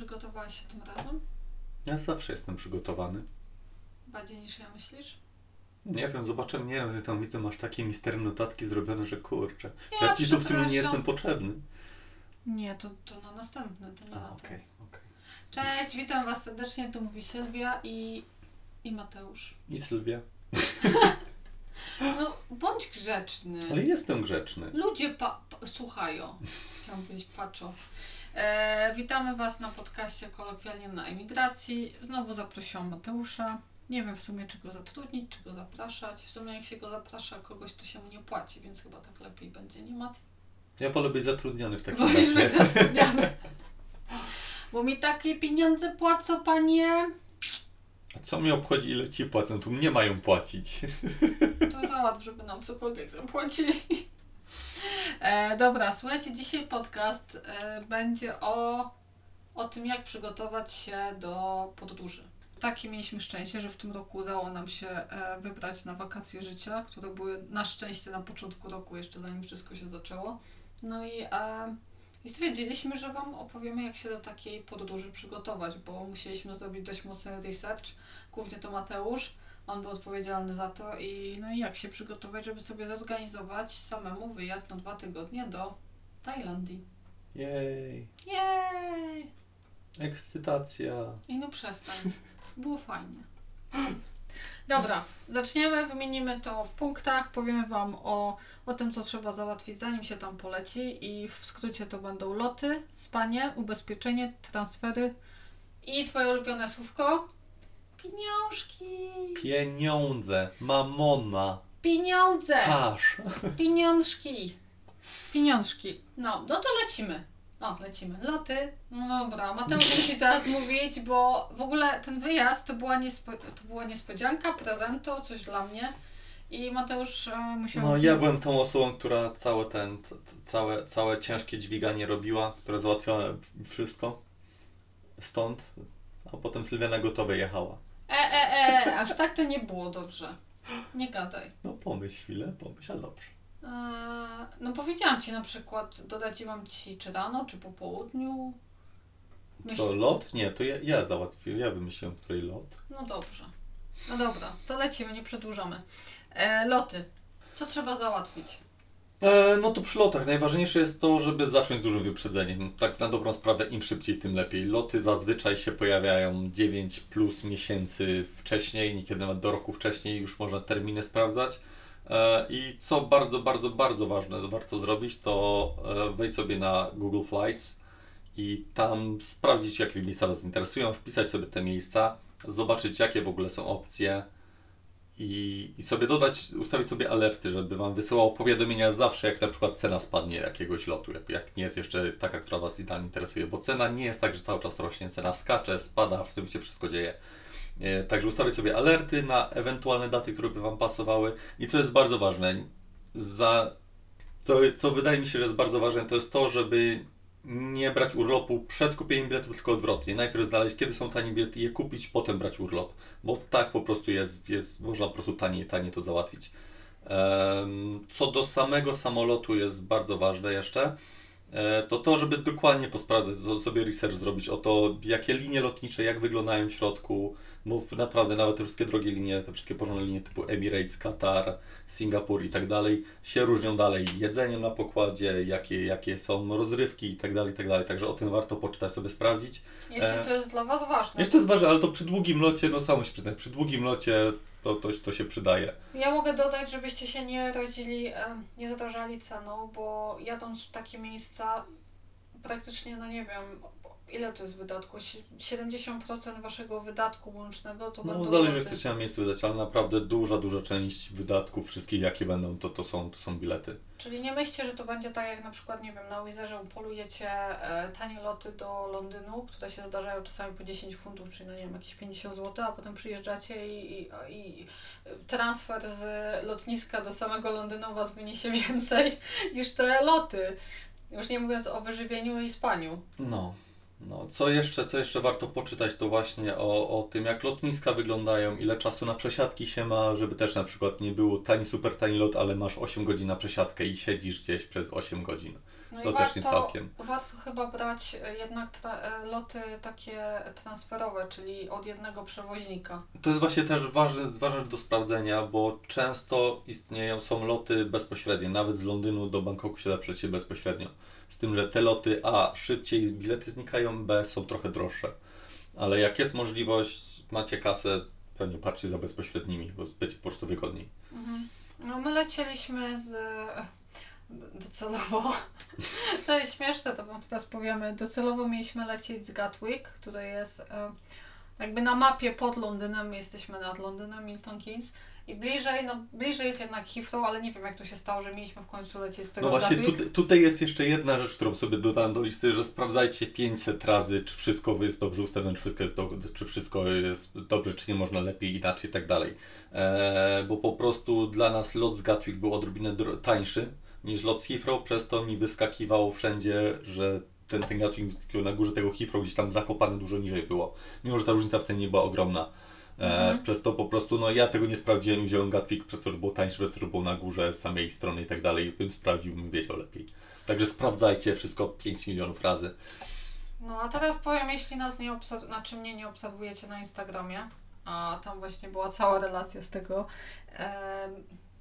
Przygotowałaś się tym razem? Ja zawsze jestem przygotowany. Bardziej niż ja myślisz? Nie wiem, zobaczę, nie wiem, tam widzę, masz takie misterne notatki zrobione, że kurczę. Ja Ja ci tu w sumie nie jestem potrzebny. Nie, to, to na A, ma okej, okej. Cześć, witam Was serdecznie, tu mówi Sylwia i, i Mateusz. I Sylwia? No, bądź grzeczny. Ale jestem grzeczny. Ludzie pa- pa- słuchają. Chciałam powiedzieć patrzą. E, witamy Was na podcaście kolokwialnie na emigracji. Znowu zaprosiłam Mateusza. Nie wiem w sumie, czy go zatrudnić, czy go zapraszać. W sumie jak się go zaprasza kogoś, to się mu nie płaci, więc chyba tak lepiej będzie, nie Mat? Ja wolę być zatrudniony w takim Wolisz być razie. zatrudniony. Bo mi takie pieniądze płacą, panie. A co mnie obchodzi, ile ci płacą? Tu mnie mają płacić. To załatw, żeby nam cokolwiek zapłacili. E, dobra, słuchajcie, dzisiaj podcast e, będzie o, o tym, jak przygotować się do podróży. Takie mieliśmy szczęście, że w tym roku udało nam się e, wybrać na wakacje życia, które były na szczęście na początku roku, jeszcze zanim wszystko się zaczęło. No i, e, i stwierdziliśmy, że Wam opowiemy, jak się do takiej podróży przygotować, bo musieliśmy zrobić dość mocny research, głównie to Mateusz. On był odpowiedzialny za to i no i jak się przygotować, żeby sobie zorganizować samemu wyjazd na dwa tygodnie do Tajlandii. Jej, Jej! ekscytacja. I no przestań. Było fajnie. Dobra, zaczniemy, wymienimy to w punktach, powiemy Wam o, o tym, co trzeba załatwić, zanim się tam poleci i w skrócie to będą loty, spanie, ubezpieczenie, transfery i Twoje ulubione słówko? Pieniążki! Pieniądze, mamona, Pieniądze! kasz. Pieniążki. Pieniążki. No, no to lecimy. O, lecimy. Loty. No dobra, Mateusz musi teraz mówić, bo w ogóle ten wyjazd to była, niespo, to była niespodzianka, prezentu, coś dla mnie. I Mateusz e, musiał... No ja byłem tą osobą, która całe ten, c- całe, całe ciężkie dźwiganie robiła, która załatwiała wszystko. Stąd. A potem Sylwia na gotowe jechała. E, e, e, aż tak to nie było dobrze. Nie gadaj. No pomyśl chwilę, pomyśl, ale dobrze. E, no powiedziałam Ci na przykład, doradziłam Ci czy rano, czy po południu. Co, lot? Nie, to ja, ja załatwiłem, ja wymyśliłem, której lot. No dobrze. No dobra, to lecimy, nie przedłużamy. E, loty. Co trzeba załatwić? E, no to przy lotach najważniejsze jest to, żeby zacząć z dużym wyprzedzeniem. Tak na dobrą sprawę, im szybciej, tym lepiej. Loty zazwyczaj się pojawiają 9 plus miesięcy wcześniej, niekiedy nawet do roku wcześniej już można terminy sprawdzać. E, I co bardzo, bardzo, bardzo ważne, warto zrobić, to e, wejść sobie na Google Flights i tam sprawdzić, jakie miejsca Was interesują, wpisać sobie te miejsca, zobaczyć, jakie w ogóle są opcje i, i sobie dodać, ustawić sobie alerty, żeby Wam wysyłało powiadomienia zawsze, jak na przykład cena spadnie jakiegoś lotu, jak, jak nie jest jeszcze taka, która Was idealnie interesuje, bo cena nie jest tak, że cały czas rośnie, cena skacze, spada, w sobie się wszystko dzieje. E, Także ustawić sobie alerty na ewentualne daty, które by Wam pasowały i co jest bardzo ważne, za, co, co wydaje mi się, że jest bardzo ważne, to jest to, żeby nie brać urlopu przed kupieniem biletów, tylko odwrotnie. Najpierw znaleźć, kiedy są tanie bilety, je kupić, potem brać urlop. Bo tak po prostu jest, jest można po prostu taniej, taniej to załatwić. Co do samego samolotu jest bardzo ważne jeszcze, e, to to, żeby dokładnie posprawdzać, sobie research zrobić o to, jakie linie lotnicze, jak wyglądają w środku, bo naprawdę nawet te wszystkie drogie linie, te wszystkie porządne linie typu Emirates, Qatar, Singapur i tak dalej się różnią dalej jedzeniem na pokładzie, jakie, jakie są rozrywki i tak dalej, i tak dalej. Także o tym warto poczytać, sobie sprawdzić. Jeśli E, to jest dla Was ważne. Jeszcze to jest ważne, ale to przy długim locie, no samo się przyznaję, przy długim locie to, to, to się przydaje. Ja mogę dodać, żebyście się nie radzili, em, nie zarażali ceną, bo jadąc w takie miejsca praktycznie, no nie wiem, ile to jest wydatku? Si- 70% Waszego wydatku łącznego to No będą zależy, jak chcecie na miejscu wydać, ale naprawdę duża, duża część wydatków wszystkich, jakie będą, to, to, są, to są bilety. Czyli nie myślcie, że to będzie tak jak na przykład, nie wiem, na Wizerze polujecie e, tanie loty do Londynu, które się zdarzają czasami po 10 funtów, czyli no nie wiem, jakieś 50 zł, a potem przyjeżdżacie i, i, i transfer z lotniska do samego Londynu Was wyniesie więcej niż te loty. Już nie mówiąc o wyżywieniu i spaniu. No. No, co jeszcze, co jeszcze warto poczytać, to właśnie o, o tym, jak lotniska wyglądają, ile czasu na przesiadki się ma, żeby też na przykład nie było tani, super tani lot, ale masz 8 godzin na przesiadkę i siedzisz gdzieś przez 8 godzin. No To też nie warto- całkiem. Warto chyba brać e, jednak e, loty takie transferowe, czyli od jednego przewoźnika. To jest właśnie też ważne, ważne do sprawdzenia, bo często istnieją, są loty bezpośrednie, nawet z Londynu do Bangkoku się da przejść bezpośrednio. Z tym, że te loty A szybciej bilety znikają, B są trochę droższe. Ale jak jest możliwość, macie kasę, pewnie patrzcie za bezpośrednimi, bo będzie po prostu wygodniej. No my lecieliśmy z... e, Docelowo. To jest śmieszne, to wam teraz powiemy. Docelowo mieliśmy lecieć z Gatwick, który jest e, jakby na mapie pod Londynem. My jesteśmy nad Londynem, Milton Keynes. I bliżej, no bliżej jest jednak Heathrow, ale nie wiem jak to się stało, że mieliśmy w końcu lecieć z tego No właśnie, tutaj, tutaj jest jeszcze jedna rzecz, którą sobie dodałem do listy, że sprawdzajcie 500 razy, czy wszystko jest dobrze ustawione, czy wszystko jest, do, czy wszystko jest dobrze, czy nie można lepiej, inaczej i tak dalej. Eee, bo po prostu dla nas lot z Gatwick był odrobinę dro- tańszy niż lot z Heathrow, przez to mi wyskakiwało wszędzie, że ten, ten Gatwick na górze tego Heathrow, gdzieś tam zakopane dużo niżej było. Mimo, że ta różnica w cenie nie była ogromna. E, Mhm. Przez to po prostu, no ja tego nie sprawdziłem wziąłem Gatwick przez to, że było tańsze, przez to, że było na górze samej strony i tak dalej. Bym sprawdził, bym wiedział lepiej. Także sprawdzajcie wszystko 5 milionów razy. No a teraz powiem, jeśli nas nie obserw- znaczy mnie nie obserwujecie na Instagramie, a tam właśnie była cała relacja z tego, e,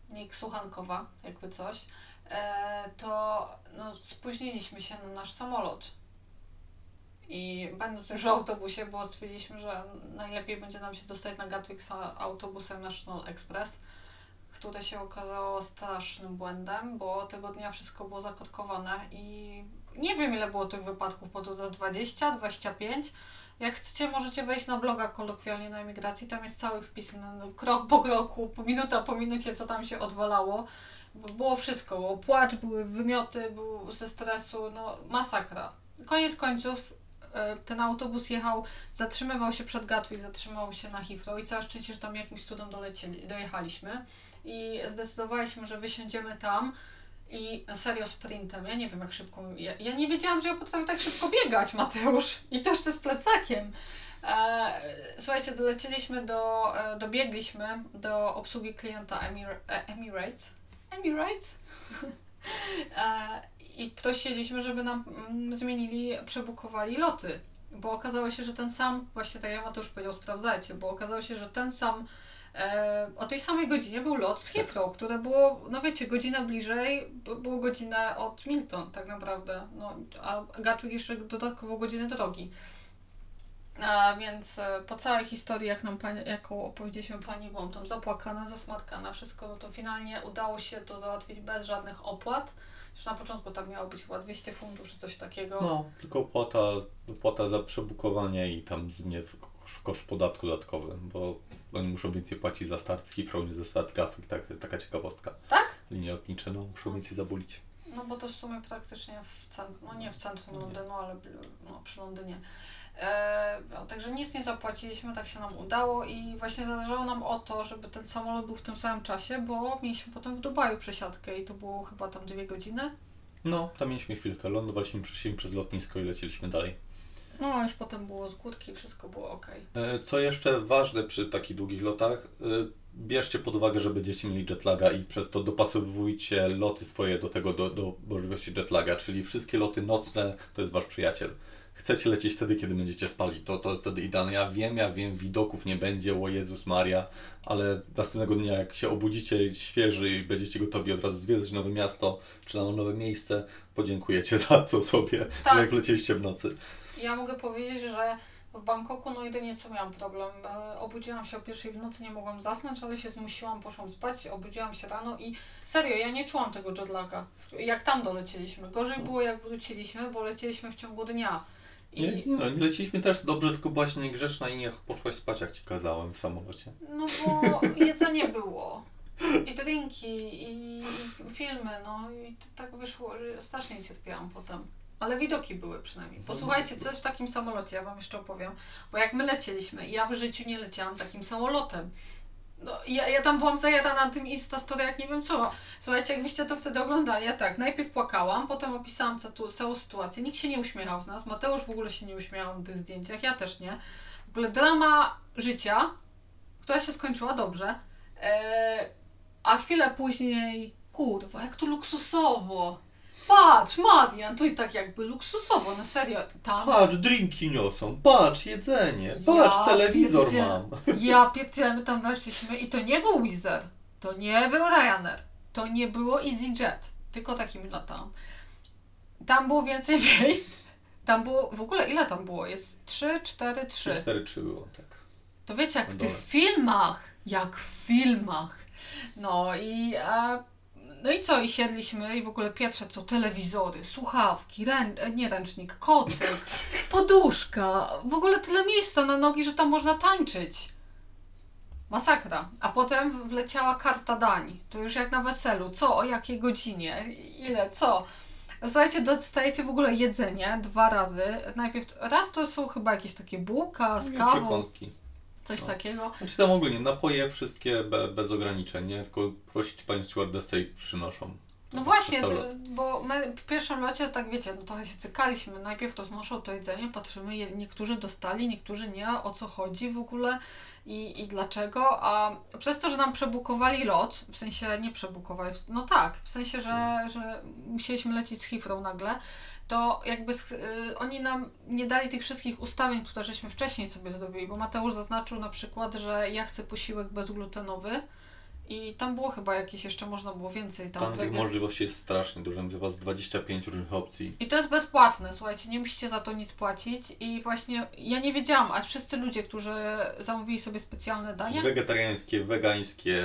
Nick Suchankowa, jakby coś, e, to no, spóźniliśmy się na nasz samolot. I będąc już w autobusie, bo stwierdziliśmy, że najlepiej będzie nam się dostać na Gatwick autobusem National Express, które się okazało strasznym błędem, bo tego dnia wszystko było zakotkowane i nie wiem ile było tych wypadków drodze, z 20, 25. Jak chcecie, możecie wejść na bloga kolokwialnie na emigracji, tam jest cały wpis no, krok po kroku, minuta po minucie, co tam się odwalało. Bo Było wszystko, było płacz, były wymioty, był ze stresu, no masakra. Koniec końców ten autobus jechał, zatrzymywał się przed Gatwick, zatrzymał się na Heathrow i całe szczęście, że tam jakimś cudem dolecieli, dojechaliśmy i zdecydowaliśmy, że wysiądziemy tam i serio sprintem. Ja nie wiem jak szybko. Ja, ja nie wiedziałam, że ja potrafię tak szybko biegać, Mateusz. I to jeszcze z plecakiem. E, słuchajcie, dolecieliśmy do. E, dobiegliśmy do obsługi klienta Emir, e, Emirates. Emirates? e, I prosiliśmy, żeby nam mm, zmienili, przebukowali loty. Bo okazało się, że ten sam, właśnie tak jak Mateusz powiedział, sprawdzajcie, bo okazało się, że ten sam E, o tej samej godzinie był lot z Heathrow, które było, no wiecie, godzinę bliżej, było godzinę od Milton tak naprawdę, no, a Gatwick jeszcze dodatkowo godzinę drogi. A więc e, po całej historii, jak nam pani, jaką opowiedzieliśmy pani, byłam tam zapłakana, zasmatkana, wszystko, no to finalnie udało się to załatwić bez żadnych opłat. Już na początku tam miało być chyba 200 funtów czy coś takiego. No, tylko opłata, opłata za przebukowanie i tam zmie koszt, koszt podatku dodatkowy, bo oni muszą więcej płacić za start z Heathrow niż za start Gatwick, tak, taka ciekawostka. Tak? Linie lotnicze, no, muszą więcej zabulić. No bo to w sumie praktycznie w centrum, no nie w centrum Nie. Londynu, ale no, przy Londynie. E, no, także nic nie zapłaciliśmy, tak się nam udało i właśnie zależało nam o to, żeby ten samolot był w tym samym czasie, bo mieliśmy potem w Dubaju przesiadkę i to było chyba tam dwie godziny. No, tam mieliśmy chwilkę, lądowaliśmy przeszliśmy przez lotnisko i leciliśmy dalej. No już potem było z górki, wszystko było ok. E, Co jeszcze ważne przy takich długich lotach, e, bierzcie pod uwagę, że będziecie mieli jetlaga i przez to dopasowujcie loty swoje do tego, do, do możliwości jetlaga, czyli wszystkie loty nocne to jest wasz przyjaciel. Chcecie lecieć wtedy, kiedy będziecie spali, to, to jest wtedy idealne. Ja wiem, ja wiem, widoków nie będzie, o Jezus Maria, ale następnego dnia, jak się obudzicie świeży i będziecie gotowi od razu zwiedzać nowe miasto, czy na nowe miejsce, podziękujecie za to sobie, Tak. że jak lecieliście w nocy. Ja mogę powiedzieć, że w Bangkoku no jedynie co miałam problem. E, obudziłam się o pierwszej w nocy, nie mogłam zasnąć, ale się zmusiłam, poszłam spać, obudziłam się rano i serio, ja nie czułam tego jetlaga. Jak tam dolecieliśmy. Gorzej było jak wróciliśmy, bo lecieliśmy w ciągu dnia. I, Nie, nie, no, nie leciliśmy też dobrze, tylko byłaś niegrzeczna i nie poszłaś spać, jak ci kazałem w samolocie. No bo jedzenie było. I drinki, i filmy, no i tak wyszło, że strasznie cierpiałam potem. Ale widoki były przynajmniej. Posłuchajcie, co jest w takim samolocie, ja Wam jeszcze opowiem. Bo jak my lecieliśmy, ja w życiu nie leciałam takim samolotem. No, ja, ja tam byłam zajadana na tym Insta Story, jak nie wiem co. Słuchajcie, jak wyście to wtedy oglądali, ja tak, najpierw płakałam, potem opisałam ca- tu, całą sytuację. Nikt się nie uśmiechał z nas, Mateusz w ogóle się nie uśmiechał na tych zdjęciach, ja też nie. W ogóle drama życia, która się skończyła dobrze, e, a chwilę później, kurwa, jak to luksusowo. Patrz, Marian, to i tak jakby luksusowo, na serio, tam Patrz, drinki niosą, patrz, jedzenie, patrz, Ja telewizor pierdzielę. mam. Ja pierdzielę, my tam weszliśmy i to nie był Wizard, to nie był Ryanair, to nie było EasyJet, tylko takimi latami. Tam było więcej miejsc, tam było, w ogóle ile tam było? Jest 3, 4, 3. 4-3 było, tak. To wiecie, jak w No tych filmach, jak w filmach. No i, e, no i co, i siedliśmy i w ogóle pierwsze co, telewizory, słuchawki, rę, e, nie ręcznik, kocyk, poduszka, w ogóle tyle miejsca na nogi, że tam można tańczyć. Masakra. A potem wleciała karta dań. To już jak na weselu. Co, o jakiej godzinie, ile, co. Słuchajcie, dostajecie w ogóle jedzenie dwa razy. Najpierw, raz to są chyba jakieś takie bułka z kawą, Przekąski. Coś No. takiego. Znaczy tam ogólnie napoje wszystkie be, bez ograniczeń, nie? Tylko prosić panią stewardessę i przynoszą. No właśnie, bo my w pierwszym locie, tak wiecie, no trochę się cykaliśmy. Najpierw to znoszą to jedzenie, patrzymy, niektórzy dostali, niektórzy nie, o co chodzi w ogóle i, i dlaczego. A przez to, że nam przebukowali lot, w sensie nie przebukowali, no tak, w sensie, że, że musieliśmy lecieć z Heathrow nagle, to jakby y, oni nam nie dali tych wszystkich ustawień, które żeśmy wcześniej sobie zrobili, bo Mateusz zaznaczył na przykład, że ja chcę posiłek bezglutenowy i tam było chyba jakieś jeszcze, można było więcej tam. Tam tych możliwości jest strasznie dużo, chyba z 25 różnych opcji. i to jest bezpłatne, słuchajcie, nie musicie za to nic płacić. I właśnie ja nie wiedziałam, a wszyscy ludzie, którzy zamówili sobie specjalne dania, Wegetariańskie, wegańskie,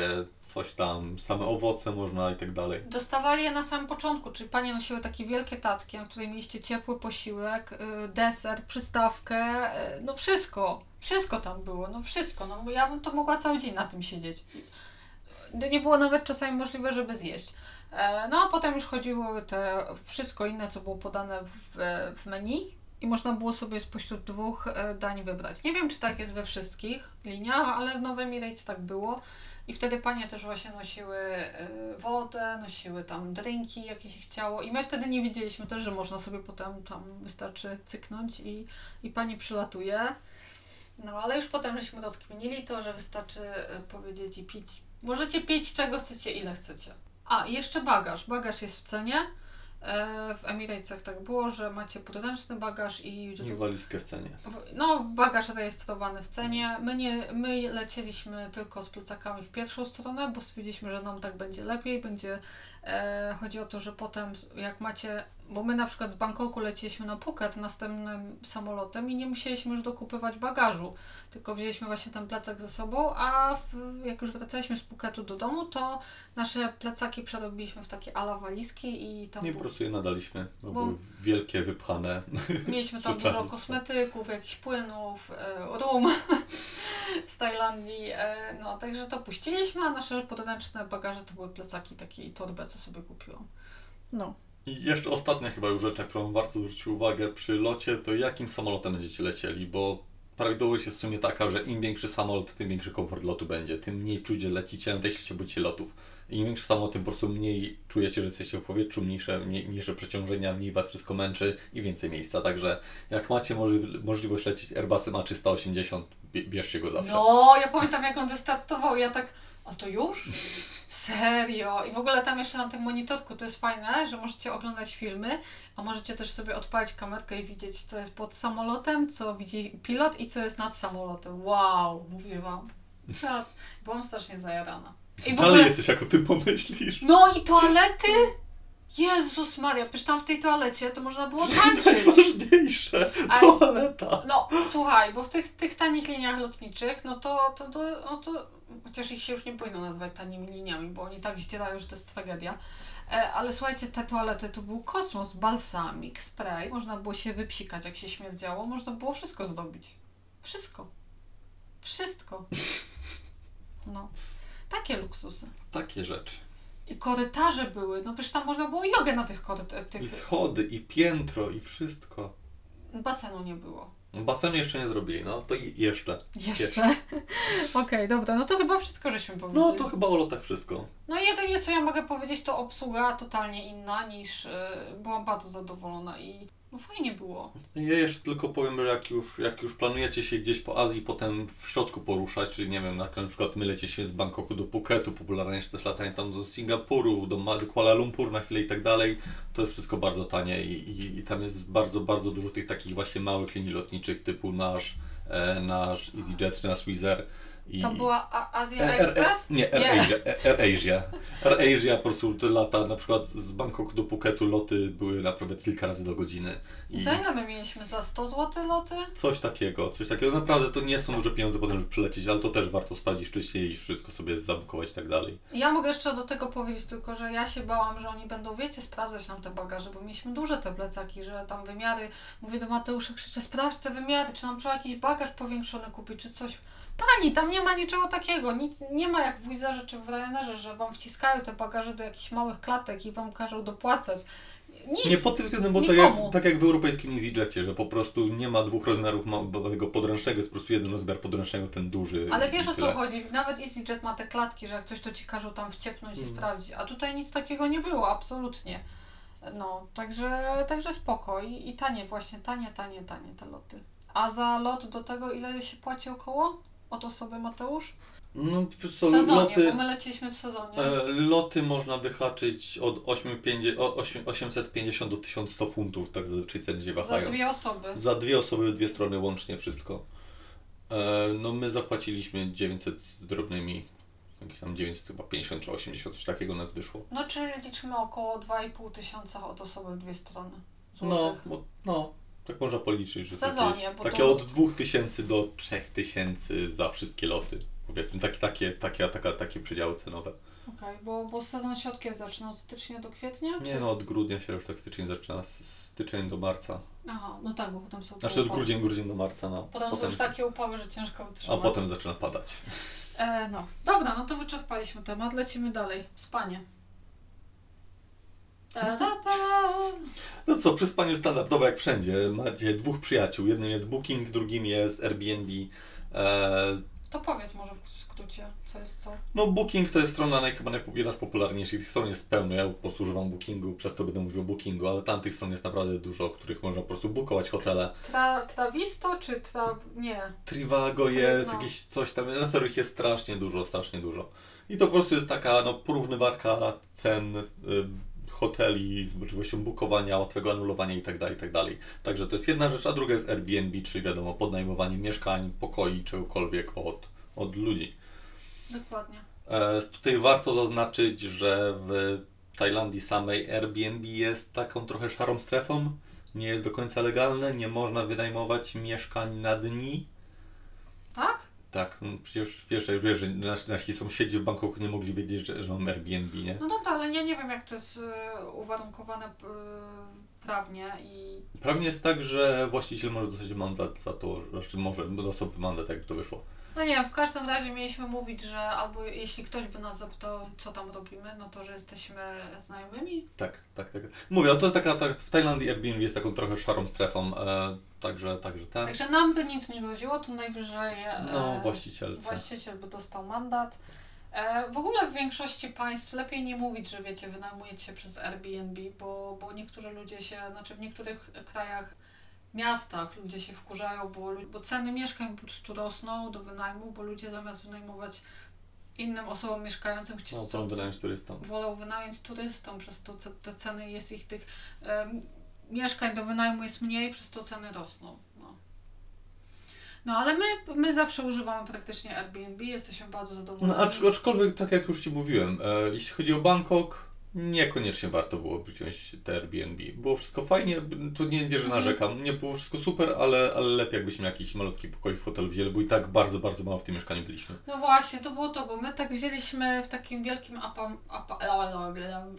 coś tam, same owoce można i tak dalej. dostawali je na samym początku. Czyli panie nosiły takie wielkie tacki, na której mieliście ciepły posiłek, y, deser, przystawkę, y, no wszystko. Wszystko tam było, no wszystko. No, ja bym to mogła cały dzień na tym siedzieć. Nie było nawet czasami możliwe, żeby zjeść. E, No a potem już chodziło te wszystko inne, co było podane w, w menu i można było sobie spośród dwóch e, dań wybrać. Nie wiem, czy tak jest we wszystkich liniach, ale w Nowym Emirates tak było. I wtedy panie też właśnie nosiły e, wodę, nosiły tam drinki, jakie się chciało. I my wtedy nie wiedzieliśmy też, że można sobie potem tam wystarczy cyknąć i, i pani przylatuje. No ale już potem żeśmy rozkminili to, że wystarczy powiedzieć i pić. Możecie pić czego chcecie, ile chcecie. A, jeszcze bagaż. Bagaż jest w cenie. E, W Emiratesach tak było, że macie podręczny bagaż i I walizkę w cenie. no, bagaż rejestrowany w cenie. My, nie, my lecieliśmy tylko z plecakami w pierwszą stronę, bo stwierdziliśmy, że nam tak będzie lepiej. Będzie, e, chodzi o to, że potem jak macie, bo my na przykład z Bangkoku leciliśmy na Phuket następnym samolotem i nie musieliśmy już dokupywać bagażu, tylko wzięliśmy właśnie ten plecak ze sobą, a w, jak już wracaliśmy z Phuketu do domu, to nasze plecaki przerobiliśmy w takie ala walizki i tam Nie po prostu je nadaliśmy, bo Bo- były wielkie, wypchane. Mieliśmy tam dużo kosmetyków, jakichś płynów, e, rum z Tajlandii. E, no, także to puściliśmy, a nasze podręczne bagaże to były plecaki takiej torby, co sobie kupiłam. No. I jeszcze ostatnia chyba już rzecz, na którą warto zwrócić uwagę przy locie, to jakim samolotem będziecie lecieli, bo prawidłowość jest w sumie taka, że im większy samolot, tym większy komfort lotu będzie, tym mniej czuć, że lecicie, nawet jeśli się boicie lotów. Im większy samolot, tym po prostu mniej czujecie, że jesteście w powietrzu, mniejsze, mniej, mniejsze przeciążenia, mniej Was wszystko męczy i więcej miejsca. Także jak macie możli- możliwość lecieć Airbusem A380, bie- bierzcie go zawsze. No, ja pamiętam jak on wystartował, ja tak, a to już? Serio? I w ogóle tam jeszcze na tym monitorku to jest fajne, że możecie oglądać filmy, a możecie też sobie odpalić kamerkę i widzieć, co jest pod samolotem, co widzi pilot i co jest nad samolotem. Wow, mówię wam. Ja byłam strasznie zajarana. I w Ale ogóle... jesteś, jak o tym pomyślisz. No i toalety? Jezus Maria, przecież tam w tej toalecie to można było tańczyć. Najważniejsze, A- toaleta. No, słuchaj, bo w tych, tych tanich liniach lotniczych, no to, to, to, no to, chociaż ich się już nie powinno nazywać tanimi liniami, bo oni tak zdzierają, że to jest tragedia. E, ale słuchajcie, te toalety to był kosmos, balsamik, spray, można było się wypsikać, jak się śmierdziało, można było wszystko zdobić. Wszystko. Wszystko. No. Takie luksusy. Takie rzeczy. I korytarze były, no przecież tam można było jogę na tych korytarzach. I Tych... schody, i piętro, i wszystko. Basenu nie było. Basenu jeszcze nie zrobili, no to i jeszcze. Jeszcze? Okej, dobra, no to chyba wszystko żeśmy powiedzieli. No to chyba o lotach wszystko. No i jedynie co ja mogę powiedzieć, to obsługa totalnie inna niż y, byłam bardzo zadowolona i No fajnie było. Ja jeszcze tylko powiem, że jak już, jak już planujecie się gdzieś po Azji potem w środku poruszać, czyli nie wiem, na przykład my lecieliśmy z Bangkoku do Phuketu, popularnie jest też latanie tam do Singapuru, do Kuala Lumpur na chwilę i tak dalej, to jest wszystko bardzo tanie i, i, i tam jest bardzo, bardzo dużo tych takich właśnie małych linii lotniczych typu nasz, e, nasz EasyJet czy nasz Wizz. I, To była A- Azja Air- Air- Express? Nie, Air Asia. Air Asia. Air Asia po prostu te lata, na przykład z Bangkoku do Phuketu loty były naprawdę kilka razy do godziny. I Za ile my mieliśmy? Za 100 zł loty? coś takiego, coś takiego. Naprawdę to nie są duże pieniądze potem, żeby przylecieć, ale to też warto sprawdzić wcześniej i wszystko sobie zabukować i tak dalej. Ja mogę jeszcze do tego powiedzieć tylko, że ja się bałam, że oni będą, wiecie, sprawdzać nam te bagaże, bo mieliśmy duże te plecaki, że tam wymiary, mówię do Mateusza, krzyczę, sprawdź te wymiary, czy nam trzeba jakiś bagaż powiększony kupić, czy coś. Pani, tam nie ma niczego takiego, nic, nie ma jak w Wizerze czy w Ryanerze, że wam wciskają te bagaże do jakichś małych klatek i wam każą dopłacać. Nic. Nie pod tym względem, bo tak jak, tak jak w europejskim EasyJetie, że po prostu nie ma dwóch rozmiarów małego podręcznego, jest po prostu jeden rozmiar podręcznego, ten duży. Ale i wiesz o co chodzi, nawet EasyJet ma te klatki, że jak coś to ci każą tam wciepnąć i Mm. sprawdzić, a tutaj nic takiego nie było, absolutnie. No, także, także spoko I, i tanie właśnie, tanie, tanie, tanie te loty. A za lot do tego ile się płaci około? Od osoby Mateusz? No, W są sezonie, loty, bo my leciliśmy w sezonie. e, loty można wyhaczyć od 850 o 8 850 do 1100 funtów, tak zazwyczaj ceny się za wahają. dwie osoby. Za dwie osoby, dwie strony łącznie wszystko. E, no my zapłaciliśmy 900 z drobnymi, jakieś tam 900 chyba 50 czy 80, coś takiego nas wyszło. No czyli liczymy około 2,5 tysiąca od osoby w dwie strony. No, Złotych. bo, no, tak można policzyć, że W sezonie, takie, bo takie to- od 2000 do 3000 za wszystkie loty. Powiedzmy, takie, takie, takie, taka, takie przedziały cenowe. Okej, bo, bo sezon się od kiedy zaczyna? Od stycznia do kwietnia? Nie no, od grudnia się już tak styczeń zaczyna, z- styczeń do marca. Aha, no tak, bo potem są Znaczy od grudzień, grudzień do marca, no. Potem, są już takie upały, że ciężko a wytrzymać. potem zaczyna padać. E, no, dobra, no to wyczerpaliśmy temat, lecimy dalej. Spanie. Ta, ta, ta. No co, przyspanie standardowe jak wszędzie. Macie dwóch przyjaciół. Jednym jest Booking, drugim jest Airbnb. E, To powiedz może w skrócie, co jest co. no Booking to jest strona naj, chyba jedna z popularniejszych. Tych stron jest pełno. Ja po prostu używam Bookingu, przez to będę mówił o Bookingu, ale tam tych stron jest naprawdę dużo, których można po prostu bookować hotele. Tra, trawisto czy tra... nie. Trivago jest, no. jakieś coś tam, na serio jest strasznie dużo, strasznie dużo. I to po prostu jest taka no, porównywarka cen y, hoteli z możliwością bukowania, łatwego anulowania itd., itd. Także to jest jedna rzecz, a druga jest Airbnb, czyli wiadomo, podnajmowanie mieszkań, pokoi, czegokolwiek od, od ludzi. Dokładnie. E, tutaj warto zaznaczyć, że w Tajlandii samej Airbnb jest taką trochę szarą strefą. Nie jest do końca legalne, nie można wynajmować mieszkań na dni. Tak? Tak, no przecież wiesz, wiesz że nasi, nasi sąsiedzi w Bangkoku nie mogli wiedzieć, że, że mam Airbnb, nie? No dobra, ale ja nie wiem jak to jest e, uwarunkowane e, prawnie i Prawnie jest tak, że właściciel może dostać mandat za to, że- znaczy może dostać mandat, jakby to wyszło. No nie wiem, w każdym razie mieliśmy mówić, że albo jeśli ktoś by nas zapytał, co tam robimy, no to, że jesteśmy znajomymi. Tak, tak, tak. Mówię, ale to jest taka, tak, w Tajlandii Airbnb jest taką trochę szarą strefą, e, także, także ten, Także nam by nic nie groziło, to najwyżej e, no właścicielce. właściciel by dostał mandat. E, w ogóle w większości państw lepiej nie mówić, że wiecie, wynajmujecie się przez Airbnb, bo, bo niektórzy ludzie się, znaczy w niektórych krajach, miastach ludzie się wkurzają, bo, bo ceny mieszkań po prostu rosną do wynajmu, bo ludzie zamiast wynajmować innym osobom mieszkającym, No, chcą, co wynająć turystom. wolą wynająć turystom, przez to te ceny jest ich tych em, mieszkań do wynajmu jest mniej, przez to ceny rosną. No, no ale my, my zawsze używamy praktycznie Airbnb, jesteśmy bardzo zadowoleni. No, acz, aczkolwiek, tak jak już Ci mówiłem, e, jeśli chodzi o Bangkok, niekoniecznie warto było wziąć te Airbnb. Było wszystko fajnie, tu nie, nie że Mhm. narzekam, nie było wszystko super, ale, ale lepiej jakbyśmy jakiś malutki pokój w hotelu wzięli, bo i tak bardzo, bardzo mało w tym mieszkaniu byliśmy. No właśnie, to było to, bo my tak wzięliśmy w takim wielkim apa, apa,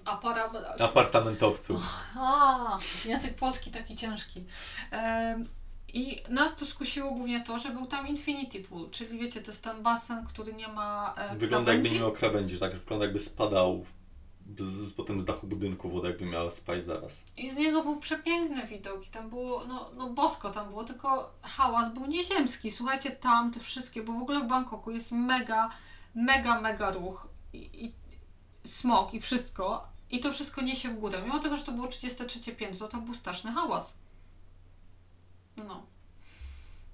apara, Apartamentowców. A, język polski taki ciężki. Em, I nas to skusiło głównie to, że był tam Infinity Pool, czyli wiecie, to jest ten basen, który nie ma e, Wygląda jakby krawędzi. nie miał krawędzi, tak wygląda jakby spadał z, potem z dachu budynku woda jakby miała spaść zaraz. I z niego był przepiękny widok i tam było, no, no bosko tam było, tylko hałas był nieziemski. Słuchajcie, tam te wszystkie, bo w ogóle w Bangkoku jest mega, mega, mega ruch i, i smog i wszystko. I to wszystko niesie w górę. Mimo tego, że to było 33 piętro, tam był straszny hałas.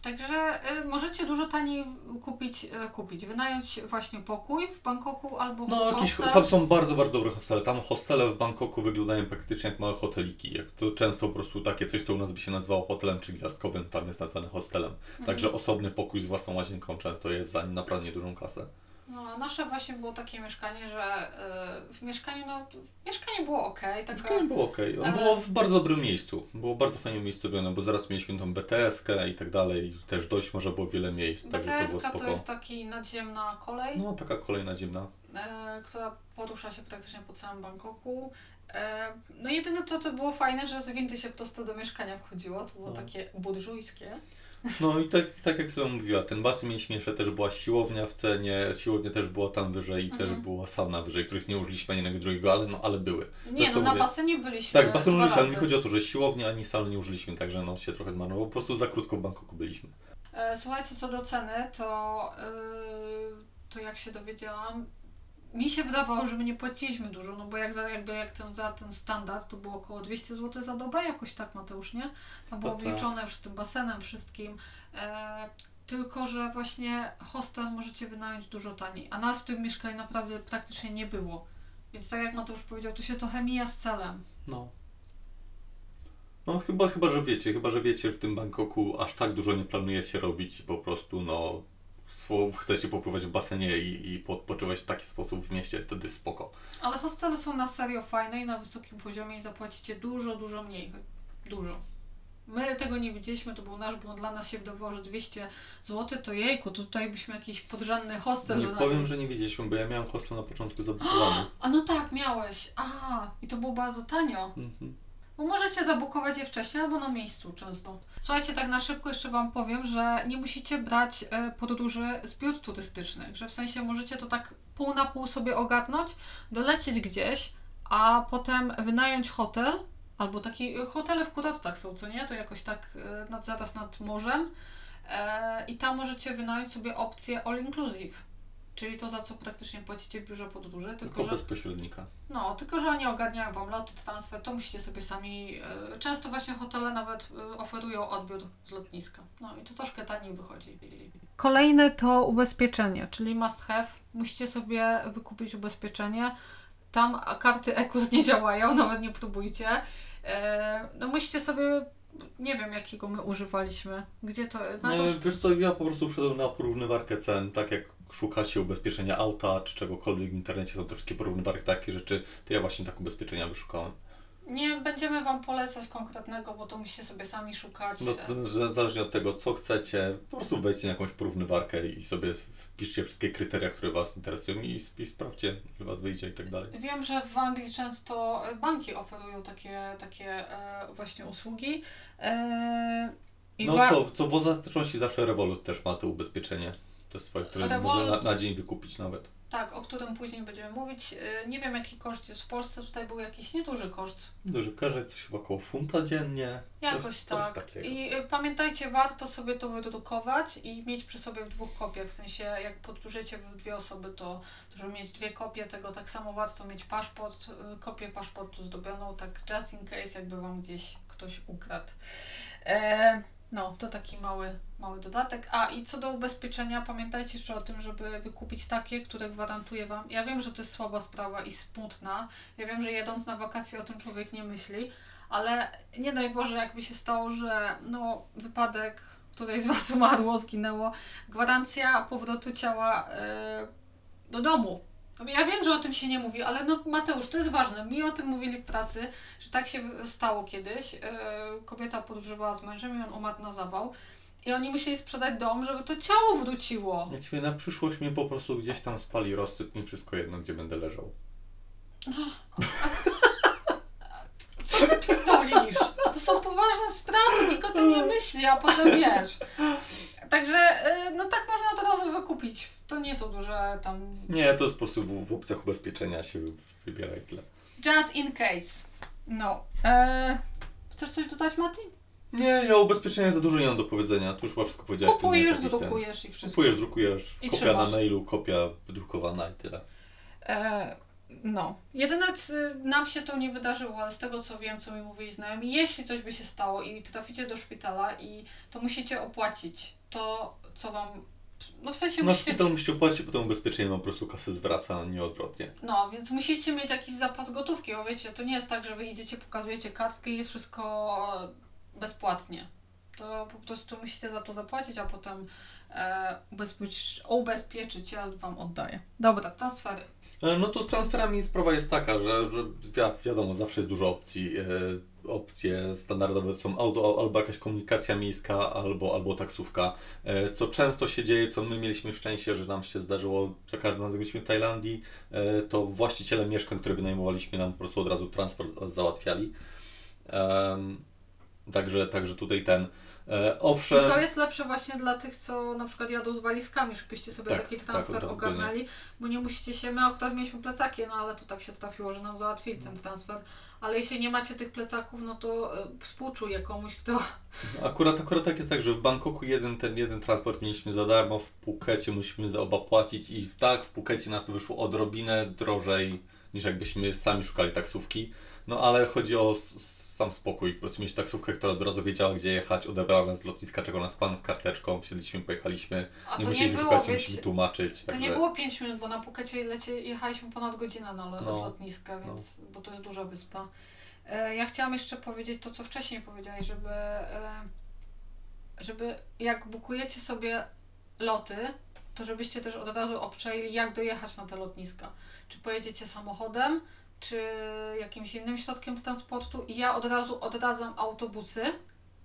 Także y, możecie dużo taniej kupić, y, kupić, wynająć właśnie pokój w Bangkoku albo No, jakieś, hostel. tam są bardzo, bardzo dobre hostele. Tam hostele w Bangkoku wyglądają praktycznie jak małe hoteliki. Jak to często po prostu takie coś, co u nas by się nazywało hotelem czy gwiazdkowym, tam jest nazwane hostelem. Mhm. Także osobny pokój z własną łazienką często jest za naprawdę niedużą kasę. No, nasze właśnie było takie mieszkanie, że y, w mieszkaniu, no, mieszkanie było ok, taka... Mieszkanie było ok. On Ale- było w bardzo dobrym miejscu. Było bardzo fajnie umiejscowione, bo zaraz mieliśmy tą BTS-kę i tak dalej. Też dość może było wiele miejsc, także to to jest taki nadziemna kolej, No, taka kolejna dziemna. e, która porusza się praktycznie po całym Bangkoku. E, no jedyne to, co było fajne, że z windy się prosto do mieszkania wchodziło, to było No. takie burżujskie. No i tak, tak jak sobie mówiła, ten basen mieliśmy jeszcze też była siłownia w cenie, siłownia też była tam wyżej i Mhm. też była sauna wyżej, których nie użyliśmy ani jednego drugiego, ale, no, ale były. Nie, no na mówię- basenie byliśmy Tak, basen użyliśmy, ale mi razy. chodzi o to, że siłownia ani sauny nie użyliśmy, także no się trochę zmarnowało, po prostu za krótko w Bangkoku byliśmy. E, Słuchajcie, co do ceny, to, yy, to jak się dowiedziałam, mi się wydawało, że my nie płaciliśmy dużo, no bo jak, za, jakby jak ten, za ten standard to było około 200 zł za dobę, jakoś tak Mateusz, nie? Tam było tak. wliczone z tym basenem, wszystkim. E, tylko, że właśnie hostel możecie wynająć dużo taniej, a nas w tym mieszkaniu naprawdę praktycznie nie było. Więc tak jak Mateusz powiedział, to się trochę mija z celem. No. No chyba, chyba, że wiecie, chyba, że wiecie w tym Bangkoku aż tak dużo nie planujecie robić i po prostu no fo- chcecie popływać w basenie i, i po- odpoczywać w taki sposób w mieście, wtedy spoko. Ale hostele są na serio fajne i na wysokim poziomie i zapłacicie dużo, dużo mniej. Dużo. My tego nie widzieliśmy, to był nasz błąd. Dla nas się wydawało, że 200 zł to jejku, to tutaj byśmy jakiś podrzędny hostel Nie wynajęli. powiem, że nie wiedzieliśmy, bo ja miałem hostel na początku zabudowany. A no tak, miałeś. A, i to było bardzo tanio. Mhm. Bo możecie zabukować je wcześniej albo na miejscu często. Słuchajcie, tak na szybko jeszcze Wam powiem, że nie musicie brać e, podróży z biur turystycznych, że w sensie możecie to tak pół na pół sobie ogarnąć, dolecieć gdzieś, a potem wynająć hotel, albo taki hotele w kurortach są, co nie? To jakoś tak e, nad, zaraz nad morzem e, i tam możecie wynająć sobie opcję all inclusive. Czyli to, za co praktycznie płacicie w biurze podróży, tylko, Tylko że bez pośrednika. no, tylko że oni ogarniają Wam loty, transfer, to musicie sobie sami. e, Często właśnie hotele nawet e, oferują odbiór z lotniska. No i to troszkę taniej wychodzi. Kolejne to ubezpieczenie, czyli must have. Musicie sobie wykupić ubezpieczenie. Tam karty EKUS nie działają, nawet nie próbujcie. E, No musicie sobie, nie wiem jakiego my używaliśmy. Gdzie to? Na to No, wiesz co, ja po prostu wszedłem na porównywarkę cen, tak jak szukacie ubezpieczenia auta czy czegokolwiek w internecie, są te wszystkie porównywarki, takie rzeczy, to ja właśnie tak ubezpieczenia wyszukałem. nie będziemy Wam polecać konkretnego, bo to musicie sobie sami szukać. No, to, że zależnie od tego, co chcecie, po prostu wejdźcie na jakąś porównywarkę i sobie wpiszcie wszystkie kryteria, które Was interesują i, i sprawdźcie, ile Was wyjdzie i tak dalej. Wiem, że w Anglii często banki oferują takie, takie e, właśnie usługi. E, No co, co w ostateczności zawsze Revolut też ma to ubezpieczenie. To jest swoje, które może na, na dzień wykupić nawet. Tak, o którym później będziemy mówić. E, nie wiem jaki koszt jest w Polsce, tutaj był jakiś nieduży koszt. Duży każdy coś chyba około funta dziennie. Jakoś coś, coś tak. takiego. I e, pamiętajcie, warto sobie to wydrukować i mieć przy sobie w dwóch kopiach. W sensie, jak podróżujecie w dwie osoby, to żeby mieć dwie kopie tego, tak samo warto mieć paszport, e, kopię paszportu zdobioną, tak just in case, jakby wam gdzieś ktoś ukradł. E, no, to taki mały, mały dodatek. A i co do ubezpieczenia, pamiętajcie jeszcze o tym, żeby wykupić takie, które gwarantuje Wam. Ja wiem, że to jest słaba sprawa i smutna. Ja wiem, że jedąc na wakacje o tym człowiek nie myśli, ale nie daj Boże, jakby się stało, że no, wypadek, któreś z Was umarło, zginęło, gwarancja powrotu ciała e, do domu. Ja wiem, że o tym się nie mówi, ale no Mateusz, to jest ważne. Mi o tym mówili w pracy, że tak się stało kiedyś. Yy, kobieta podróżowała z mężem i on umarł na zawał. I oni musieli sprzedać dom, żeby to ciało wróciło. Ja ci na przyszłość mnie po prostu gdzieś tam spali rozsyp, mi wszystko jedno, gdzie będę leżał. Co ty pierdolisz? To są poważne sprawy, nikt o tym nie myśli, a potem wiesz. Także, yy, no tak można od razu wykupić. To nie są duże tam... Nie, to jest po prostu w, w opcjach ubezpieczenia się wybiera i tyle. Just in case. No. Eee, chcesz coś dodać, Mati? Nie, ja ubezpieczenia za dużo nie mam do powiedzenia. Tu już chyba wszystko powiedziałeś. Kupujesz, drukujesz i wszystko. Kupujesz, drukujesz, I kopia trzymasz. na mailu, kopia wydrukowana i tyle. E, No. Jedyne, nam się to nie wydarzyło, ale z tego co wiem, co mi mówili znajomi, jeśli coś by się stało i traficie do szpitala i to musicie opłacić to, co wam. No w sensie Na musicie. szpital musicie płacić, potem ubezpieczenie wam po prostu kasę zwraca, a nie odwrotnie. No, więc musicie mieć jakiś zapas gotówki, bo wiecie, to nie jest tak, że wy idziecie, pokazujecie kartkę i jest wszystko bezpłatnie. To po prostu musicie za to zapłacić, a potem e, ubezpiecz, ubezpieczyciel wam oddaje. Dobra, transfery. E, No to z transferami sprawa jest taka, że, że wi- wiadomo, zawsze jest dużo opcji. Opcje standardowe są auto, albo jakaś komunikacja miejska, albo, albo taksówka. E, co często się dzieje, co my mieliśmy szczęście, że nam się zdarzyło za każdym razem, byliśmy w Tajlandii, e, to właściciele mieszkań, które wynajmowaliśmy, nam po prostu od razu transport załatwiali. Także, także tutaj ten. E, owszem. I to jest lepsze właśnie dla tych, co na przykład jadą z walizkami, żebyście sobie Tak, taki tak, transfer razu ogarnęli, bo nie musicie się, my akurat mieliśmy plecaki, no ale to tak się trafiło, że nam załatwili ten transfer, ale jeśli nie macie tych plecaków, no to e, współczuję komuś, kto Akurat, akurat tak jest tak, że w Bangkoku jeden ten jeden transport mieliśmy za darmo, w Pukecie musimy za oba płacić i tak w Pukecie nas to wyszło odrobinę drożej niż jakbyśmy sami szukali taksówki. No ale chodzi o sam spokój, po prostu mieć taksówkę, która od razu wiedziała gdzie jechać, odebrała nas z lotniska, czego nas pan z karteczką, wsiedliśmy, pojechaliśmy, A nie było, szukać, nie musimy tłumaczyć. to Także... nie było 5 minut, bo na Pukecie lecie, jechaliśmy ponad godzinę na, No, z lotniska, no. więc, bo to jest duża wyspa. E, ja chciałam jeszcze powiedzieć to, co wcześniej powiedziałeś, żeby, e, żeby jak bukujecie sobie loty, to żebyście też od razu obczaili, jak dojechać na te lotniska. Czy pojedziecie samochodem, czy jakimś innym środkiem transportu. I ja od razu odradzam autobusy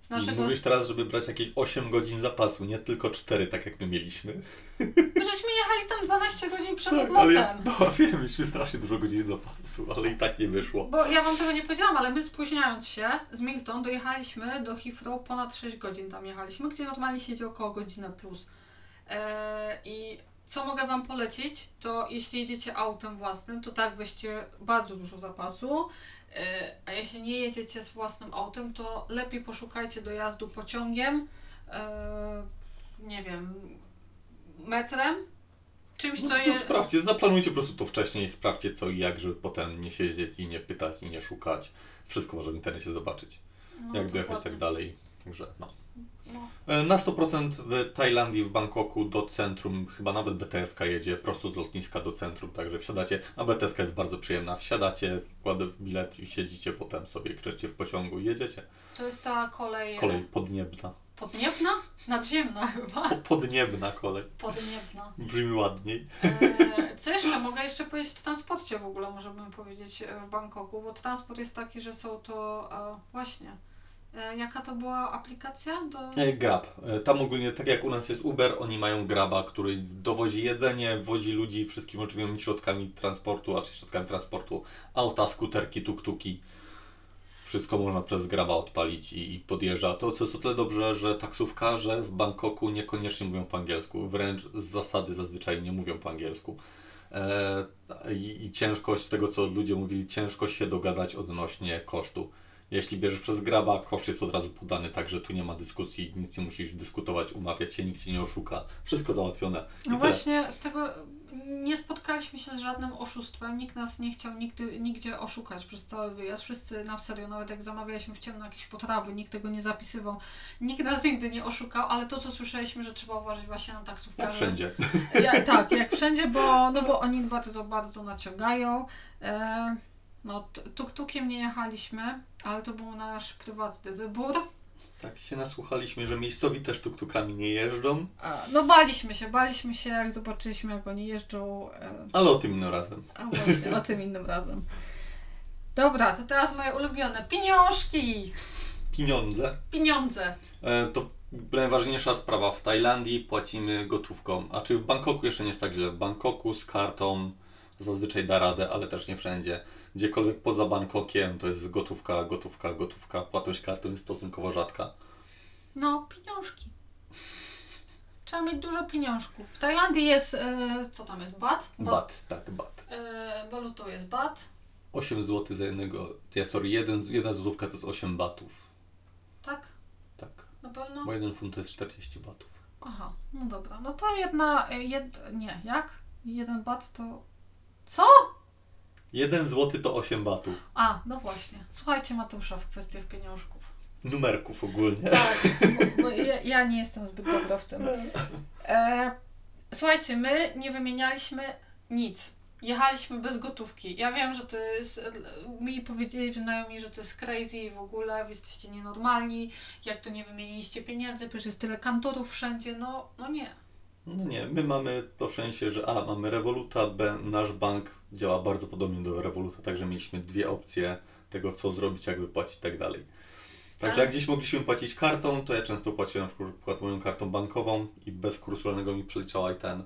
z I naszego... mówisz teraz, żeby brać jakieś 8 godzin zapasu, nie tylko 4, tak jak my mieliśmy. My żeśmy jechali tam 12 godzin przed ale odlotem. ja, no wiem, mieliśmy strasznie dużo godzin zapasu, ale i tak nie wyszło. Bo ja wam tego nie powiedziałam, ale my spóźniając się z Milton dojechaliśmy do Heathrow ponad 6 godzin tam jechaliśmy, gdzie normalnie siedzi około godzinę plus. Eee, I co mogę wam polecić, to jeśli jedziecie autem własnym, to tak weźcie bardzo dużo zapasu. Eee, a jeśli nie jedziecie z własnym autem, to lepiej poszukajcie dojazdu pociągiem, eee, nie wiem, metrem, czymś, No co to jest... sprawdźcie, zaplanujcie po prostu to wcześniej, sprawdźcie co i jak, żeby potem nie siedzieć i nie pytać i nie szukać. Wszystko można w internecie zobaczyć. No, jak dojechać, tak dalej. Także no. No. E, Na 100% w Tajlandii, w Bangkoku do centrum, chyba nawet BTS jedzie prosto z lotniska do centrum, także wsiadacie, a BTS jest bardzo przyjemna, wsiadacie, wkłada bilet i siedzicie potem sobie, krzyczycie w pociągu i jedziecie. To jest ta kolej... Kolej podniebna. Podniebna? Nadziemna chyba. Po- Podniebna kolej. Podniebna. Brzmi ładniej. E, co jeszcze? Mogę jeszcze powiedzieć o transporcie w ogóle, możemy powiedzieć e, w Bangkoku, bo transport jest taki, że są to e, właśnie. E, jaka to była aplikacja? Do... E, Grab. E, Tam ogólnie, tak jak u nas jest Uber, oni mają Graba, który dowozi jedzenie, wozi ludzi wszystkimi możliwymi środkami transportu, a czy środkami transportu, auta, skuterki, tuk-tuki. Wszystko można przez Graba odpalić i, i podjeżdża. To co jest o tyle dobrze, że taksówkarze w Bangkoku niekoniecznie mówią po angielsku, wręcz z zasady zazwyczaj nie mówią po angielsku. E, i, I ciężkość, z tego co ludzie mówili, ciężko się dogadać odnośnie kosztu. Jeśli bierzesz przez graba, koszt jest od razu podany, także tu nie ma dyskusji, nic nie musisz dyskutować, umawiać się, nikt cię nie oszuka. Wszystko załatwione. I No tyle. właśnie, z tego nie spotkaliśmy się z żadnym oszustwem. Nikt nas nie chciał nigdy, nigdzie oszukać przez cały wyjazd. Wszyscy na serio, nawet jak zamawialiśmy w ciemno jakieś potrawy, nikt tego nie zapisywał. Nikt nas nigdy nie oszukał, ale to co słyszeliśmy, że trzeba uważać właśnie na Jak taksówkarzy. wszędzie. Ja, tak, jak wszędzie, bo, no bo oni bardzo, bardzo naciągają. E, no, tuk-tukiem nie jechaliśmy, ale to był nasz prywatny wybór. Tak się nasłuchaliśmy, że miejscowi też tuktukami nie jeżdżą, A, no baliśmy się, baliśmy się jak zobaczyliśmy jak oni jeżdżą. E, ale o tym innym razem. a właśnie, o tym innym razem. Dobra, to teraz moje ulubione. Pieniążki! Pieniądze. Pieniądze. E, to najważniejsza sprawa. W Tajlandii płacimy gotówką. A czy w Bangkoku jeszcze nie jest tak źle? W Bangkoku z kartą zazwyczaj da radę, ale też nie wszędzie. Gdziekolwiek poza Bangkokiem to jest gotówka, gotówka, gotówka. Płatność kartą jest stosunkowo rzadka. No, pieniążki. Trzeba mieć dużo pieniążków. W Tajlandii jest, e, co tam jest, bat? Bat, tak, bat. E, walutą jest bat. 8 zł za jednego. Ja, sorry, jeden, jedna złotówka to jest 8 batów. Tak? Tak. Na pewno? Bo jeden funt to jest 40 batów. Aha, no dobra. No to jedna, e, jed, nie, jak? Jeden bat to... Co? Jeden złoty to 8 batów. A, no właśnie. Słuchajcie Mateusza w kwestiach pieniążków. Numerków ogólnie. Tak, bo, bo ja, ja nie jestem zbyt dobra w tym. E, słuchajcie, my nie wymienialiśmy nic. Jechaliśmy bez gotówki. Ja wiem, że to jest. Mi powiedzieli znajomi, że to jest crazy i w ogóle wy jesteście nienormalni. Jak to nie wymieniliście pieniędzy, przecież jest tyle kantorów wszędzie. No, no nie. No nie, my mamy to szczęście, że A, mamy Revoluta, B, nasz bank działa bardzo podobnie do Revoluta, także mieliśmy dwie opcje tego, co zrobić, jak wypłacić i tak dalej. Także Tak. jak gdzieś mogliśmy płacić kartą, to ja często płaciłem na przykład moją kartą bankową i bez kursu rolnego mi przeliczała i ten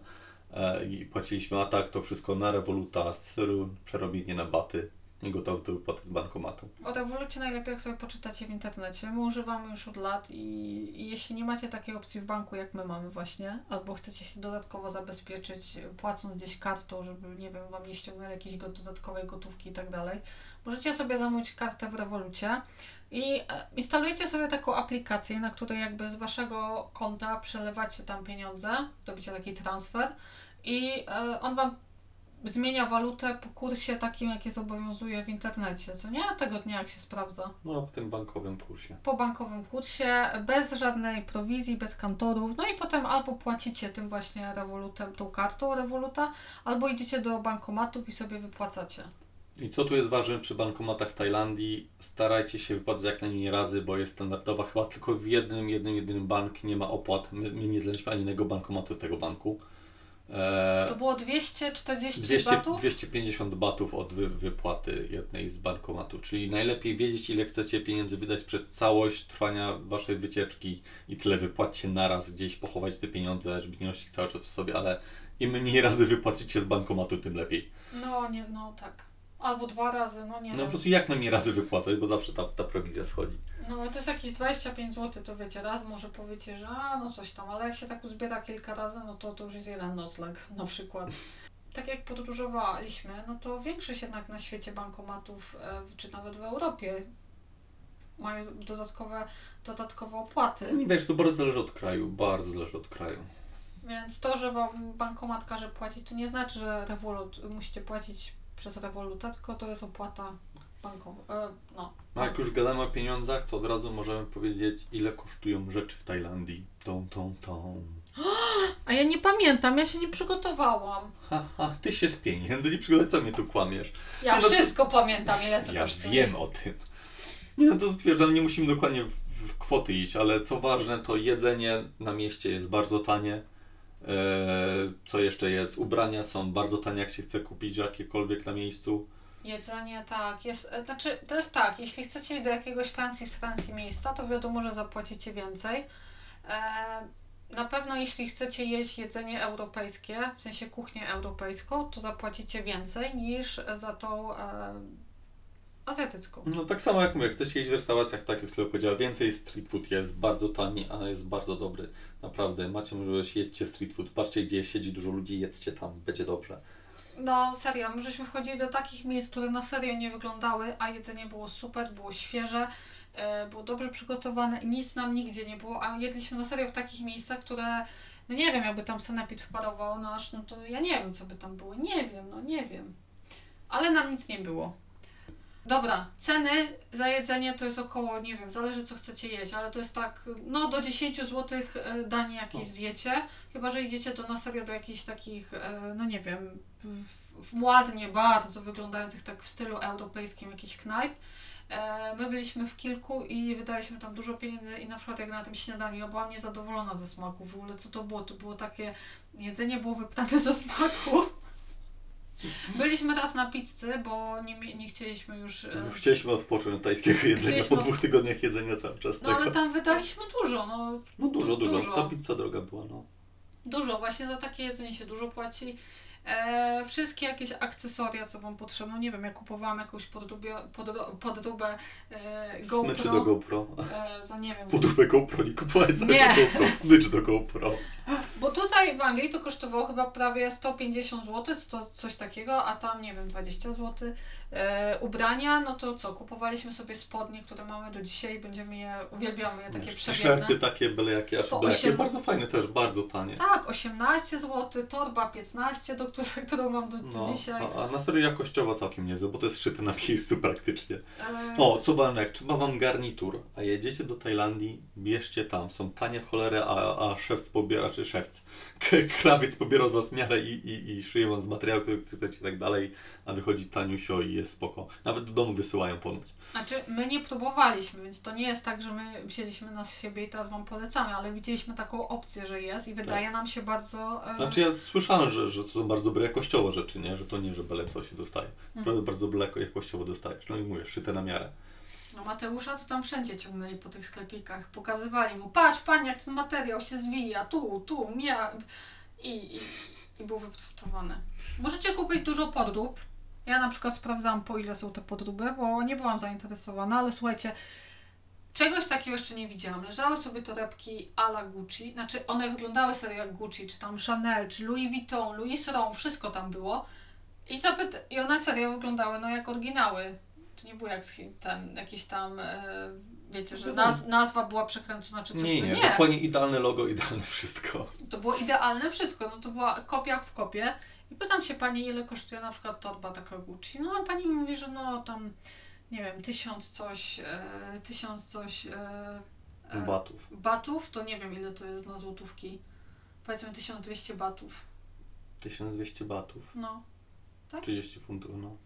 e, i płaciliśmy, a tak to wszystko na Revoluta, syru, przerobienie na baty i gotowe do wypłaty z bankomatu. O rewolucie najlepiej jak sobie poczytacie w internecie. My używamy już od lat i, i jeśli nie macie takiej opcji w banku jak my mamy właśnie, albo chcecie się dodatkowo zabezpieczyć płacąc gdzieś kartą, żeby nie wiem, wam nie ściągnęli jakiejś dodatkowej gotówki i tak dalej, możecie sobie zamówić kartę w rewolucie i e, instalujecie sobie taką aplikację, na której jakby z waszego konta przelewacie tam pieniądze, robicie taki transfer i e, on wam zmienia walutę po kursie takim, jakie zobowiązuje w internecie, co nie? Tego dnia, jak się sprawdza. No, w tym bankowym kursie. Po bankowym kursie, bez żadnej prowizji, bez kantorów. No i potem albo płacicie tym właśnie rewolutem, tą kartą rewoluta, albo idziecie do bankomatów i sobie wypłacacie. I co tu jest ważne przy bankomatach w Tajlandii? Starajcie się wypłacać jak najmniej razy, bo jest standardowa. Chyba tylko w jednym, jednym, jedynym bank nie ma opłat. My, my nie znaleźliśmy ani jednego bankomatu tego banku. Eee, To było 240 200, batów? 250 batów od wy, wypłaty jednej z bankomatów. Czyli najlepiej wiedzieć, ile chcecie pieniędzy wydać przez całość trwania waszej wycieczki i tyle wypłaćcie naraz, gdzieś pochować te pieniądze, żeby nie nosić cały czas w sobie, ale im mniej razy wypłacicie z bankomatu, tym lepiej. No nie, no tak. Albo dwa razy, no nie No po prostu jak najmniej razy wypłacać, bo zawsze ta, ta prowizja schodzi. No to jest jakieś 25 zł, to wiecie, raz może powiecie, że a, no coś tam, ale jak się tak uzbiera kilka razy, no to to już jest jeden nocleg na przykład. Tak jak podróżowaliśmy, no to większość jednak na świecie bankomatów, e, czy nawet w Europie, mają dodatkowe, dodatkowe opłaty. Nie wiesz, to bardzo zależy od kraju, bardzo zależy od kraju. Więc to, że wam bankomat każe płacić, to nie znaczy, że Revolut musicie płacić przez Revoluta, tylko to jest opłata bankowa. E, no. A jak już gadamy o pieniądzach, to od razu możemy powiedzieć, ile kosztują rzeczy w Tajlandii. Tą, tą, tą. A ja nie pamiętam, ja się nie przygotowałam. Ha, ha, ty się z pieniędzy nie przygotuj, co mnie tu kłamiesz. Ja No to- wszystko pamiętam, ile co Ja kosztuje. wiem o tym. Nie no to ale nie musimy dokładnie w, w kwoty iść, ale co ważne, to jedzenie na mieście jest bardzo tanie. Eee, co jeszcze jest? Ubrania są bardzo tanie, jak się chce kupić jakiekolwiek na miejscu. Jedzenie, tak. Jest, e, znaczy, to jest tak, jeśli chcecie iść do jakiegoś fancy fancy miejsca, to wiadomo, że zapłacicie więcej. E, na pewno jeśli chcecie jeść jedzenie europejskie, w sensie kuchnię europejską, to zapłacicie więcej niż za tą e, azjatycką. No tak samo jak mówię, chcecie iść w restauracjach, tak jak sobie powiedziała, więcej street food jest bardzo tani, a jest bardzo dobry. Naprawdę, macie możliwość, jedźcie street food, patrzcie gdzie siedzi dużo ludzi, jedzcie tam, będzie dobrze. No serio, my żeśmy wchodzili do takich miejsc, które na serio nie wyglądały, a jedzenie było super, było świeże, e, było dobrze przygotowane i nic nam nigdzie nie było, a jedliśmy na serio w takich miejscach, które, no nie wiem, jakby tam sanepid wparował nasz, no to ja nie wiem, co by tam było, nie wiem, no nie wiem. Ale nam nic nie było. Dobra, ceny za jedzenie to jest około, nie wiem, zależy co chcecie jeść, ale to jest tak, no do 10 zł danie jakieś No. zjecie, chyba że idziecie to na serio do jakichś takich, e, no nie wiem, ładnie bardzo wyglądających tak w stylu europejskim jakichś knajp. E, My byliśmy w kilku i wydaliśmy tam dużo pieniędzy i na przykład jak na tym śniadaniu, ja byłam niezadowolona ze smaku w ogóle, co to było? To było takie, jedzenie było wypnate ze smaku. Byliśmy raz na pizzy, bo nie, nie chcieliśmy już... e, Już chcieliśmy odpocząć od tajskiego jedzenia Chcieliśmy- po dwóch tygodniach jedzenia cały czas No tego. ale tam wydaliśmy dużo, no No dużo, dużo, dużo. Ta pizza droga była, no. Dużo, właśnie za takie jedzenie się dużo płaci. E, wszystkie jakieś akcesoria, co Wam potrzebne, nie wiem, ja kupowałam jakąś podróbę, podro, podróbę e, GoPro, do GoPro. e, za nie wiem, Podróbę GoPro, nie kupowałeś za Nie. GoPro, smycz do GoPro. bo tutaj w Anglii to kosztowało chyba prawie 150 zł, to coś takiego, a tam, nie wiem, 20 zł. E, ubrania, no to co, kupowaliśmy sobie spodnie, które mamy do dzisiaj, będziemy je, uwielbiamy je takie Wiesz, przewiewne. T-shirty takie byle jakie, aż byle jakie, bardzo fajne też, bardzo tanie. Tak, 18 zł, torba 15, do która, którą mam do, do No, dzisiaj. a, a na serio jakościowo całkiem niezłe, bo to jest szyte na miejscu praktycznie. E, O, co ważne, jak trzeba wam garnitur, a jedziecie do Tajlandii, bierzcie tam, są tanie w cholerę, a, a szewc pobiera, czy szewc, krawiec pobiera od was miarę i, i, i szyje wam z materiału, który chcecie i tak dalej, a wychodzi taniusio i jest spoko. Nawet do domu wysyłają ponoć. Znaczy, my nie próbowaliśmy, więc to nie jest tak, że my wzięliśmy na siebie i teraz Wam polecamy, ale widzieliśmy taką opcję, że jest i wydaje nam się bardzo... E, Znaczy ja słyszałem, że, że to są bardzo dobre jakościowo rzeczy, nie? Że to nie, że byle co się dostaje. Naprawdę bardzo dobre jakościowo dostajesz. No i mówię, szyte na miarę. No Mateusza to tam wszędzie ciągnęli po tych sklepikach, pokazywali mu, patrz panie jak ten materiał się zwija, tu, tu, mia... I, i, i był wyprostowany. Możecie kupić dużo podrób. Ja na przykład sprawdzałam po ile są te podróby, bo nie byłam zainteresowana, ale słuchajcie, czegoś takiego jeszcze nie widziałam. Leżały sobie torebki a la Gucci, znaczy one wyglądały serio jak Gucci, czy tam Chanel, czy Louis Vuitton, Louis Vuitton, wszystko tam było. I, zapyt- I one serio wyglądały no jak oryginały. To nie było jak ten, jakieś tam, e, wiecie, że naz- nazwa była przekręcona czy coś. Nie, no nie, nie. dokładnie idealne logo, idealne wszystko. To było idealne wszystko, no to była kopia w kopie. I pytam się pani, ile kosztuje na przykład torba taka Gucci. No a pani mi mówi, że no tam, nie wiem, tysiąc coś, e, tysiąc coś e, e, Batów. batów, to nie wiem ile to jest na złotówki. Powiedzmy 1200 batów. 1200 batów. No. 30 funtów, no.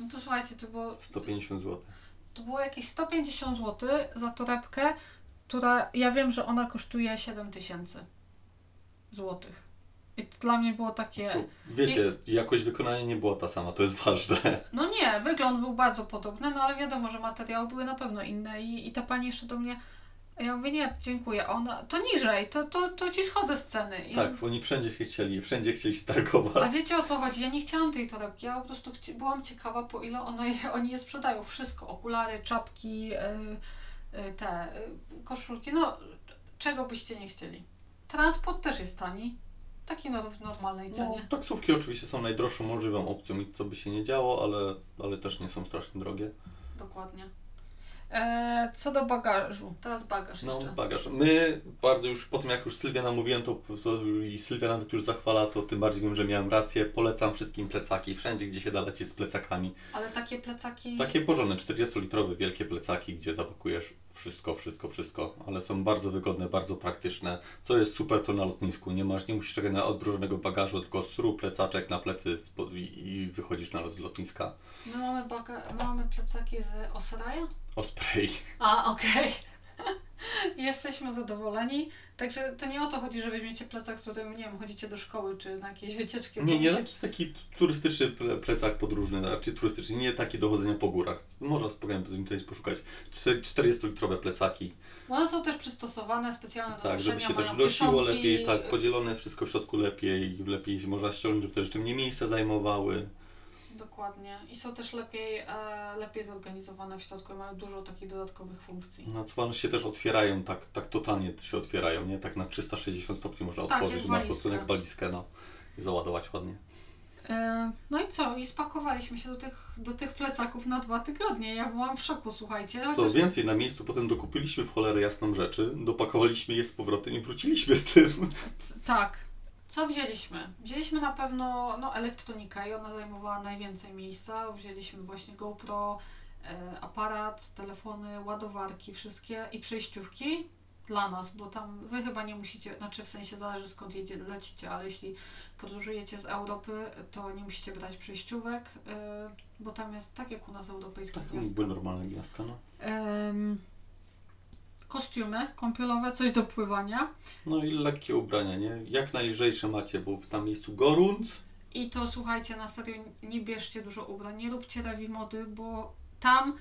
No to słuchajcie, to było, 150 zł. to było jakieś 150 zł za torebkę, która, ja wiem, że ona kosztuje 7000 złotych. I to dla mnie było takie... Wiecie, jakość wykonania nie była ta sama, to jest ważne. No nie, wygląd był bardzo podobny, no ale wiadomo, że materiały były na pewno inne i, i ta pani jeszcze do mnie, ja mówię, nie, dziękuję, ona, to niżej, to, to, to ci schodzę z ceny. I, Tak, oni wszędzie się chcieli, wszędzie chcieli się A targować. wiecie o co chodzi? Ja nie chciałam tej torebki, ja po prostu chci- byłam ciekawa, po ile one, je- oni je sprzedają. Wszystko, okulary, czapki, yy, yy, te yy, koszulki, no czego byście nie chcieli. Transport też jest tani, taki no, w normalnej No, cenie. taksówki oczywiście są najdroższą możliwą opcją i co by się nie działo, ale, ale też nie są strasznie drogie. Dokładnie. E, co do bagażu, teraz bagaż No, jeszcze. bagaż. My bardzo już po tym, jak już Sylwia namówiłem, to, to i Sylwia nawet już zachwala, to tym bardziej wiem, że miałem rację. Polecam wszystkim plecaki, wszędzie gdzie się da lecieć z plecakami. Ale takie plecaki. Takie porządne, 40-litrowe, wielkie plecaki, gdzie zapakujesz wszystko, wszystko, wszystko, ale są bardzo wygodne, bardzo praktyczne. Co jest super, to na lotnisku nie masz, nie musisz czekać na odróżnego bagażu, tylko sru plecaczek na plecy i wychodzisz na lot z lotniska. My mamy, baga... my mamy plecaki z Osraja. Osprey. A, okej. Jesteśmy zadowoleni. Także to nie o to chodzi, że weźmiecie plecak, z którym, nie wiem, chodzicie do szkoły czy na jakieś wycieczki. Nie, nie taki, taki turystyczny ple- plecak podróżny, znaczy turystyczny, nie taki do chodzenia po górach. Można spokojnie w internecie poszukać. Czter- 40-litrowe plecaki, One są też przystosowane specjalnie do tak, żeby się też mają nosiło kieszonki. lepiej, tak, podzielone jest wszystko w środku lepiej, lepiej się można ściągnąć, żeby te rzeczy mniej miejsca zajmowały. Dokładnie. I są też lepiej, e, lepiej zorganizowane w środku i mają dużo takich dodatkowych funkcji. No, co ważne, się też otwierają, tak, tak totalnie się otwierają, nie? Tak na 360 stopni można Tak, otworzyć, masz po prostu jak walizkę, no. I załadować ładnie. E, no i co? I spakowaliśmy się do tych, do tych plecaków na dwa tygodnie. Ja byłam w szoku, słuchajcie. Co Chociaż- więcej, na miejscu potem dokupiliśmy w cholerę jasną rzeczy, dopakowaliśmy je z powrotem i wróciliśmy z tym. C- Tak. Co wzięliśmy? Wzięliśmy na pewno no, elektronikę i ona zajmowała najwięcej miejsca. Wzięliśmy właśnie GoPro, e, aparat, telefony, ładowarki, wszystkie i przejściówki dla nas, bo tam wy chyba nie musicie, znaczy w sensie zależy skąd jedzie, lecicie, ale jeśli podróżujecie z Europy, to nie musicie brać przejściówek, e, bo tam jest tak jak u nas europejska Tak, gwiazdka. były normalne gniazdka, no. Kostiumy kąpielowe, coś do pływania. No i lekkie ubrania, nie? Jak najlżejsze macie, bo w tam miejscu gorąc. I to słuchajcie, na serio, nie bierzcie dużo ubrań, nie róbcie rewi mody, bo tam,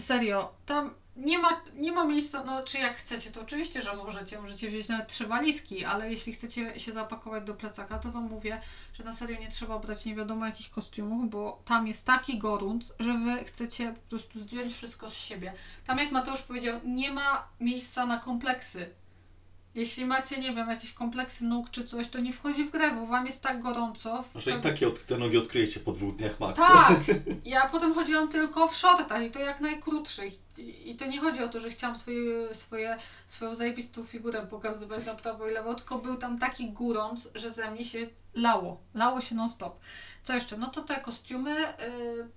serio, tam nie ma, nie ma miejsca, no czy jak chcecie, to oczywiście, że możecie, możecie wziąć nawet trzy walizki, ale jeśli chcecie się zapakować do plecaka, to Wam mówię, że na serio nie trzeba brać nie wiadomo jakich kostiumów, bo tam jest taki gorąc, że Wy chcecie po prostu zdjąć wszystko z siebie. Tam jak Mateusz powiedział, nie ma miejsca na kompleksy. Jeśli macie, nie wiem, jakieś kompleksy nóg czy coś, to nie wchodzi w grę, bo wam jest tak gorąco. w- Że i takie od, te nogi odkryjecie po dwóch dniach max. Tak! Ja potem chodziłam tylko w shortach i to jak najkrótszych. I i to nie chodzi o to, że chciałam swoje, swoje, swoją zajebistą figurę pokazywać na prawo i lewo, tylko był tam taki górąc, że ze mnie się lało. Lało się non stop. Co jeszcze? No to te kostiumy, yy,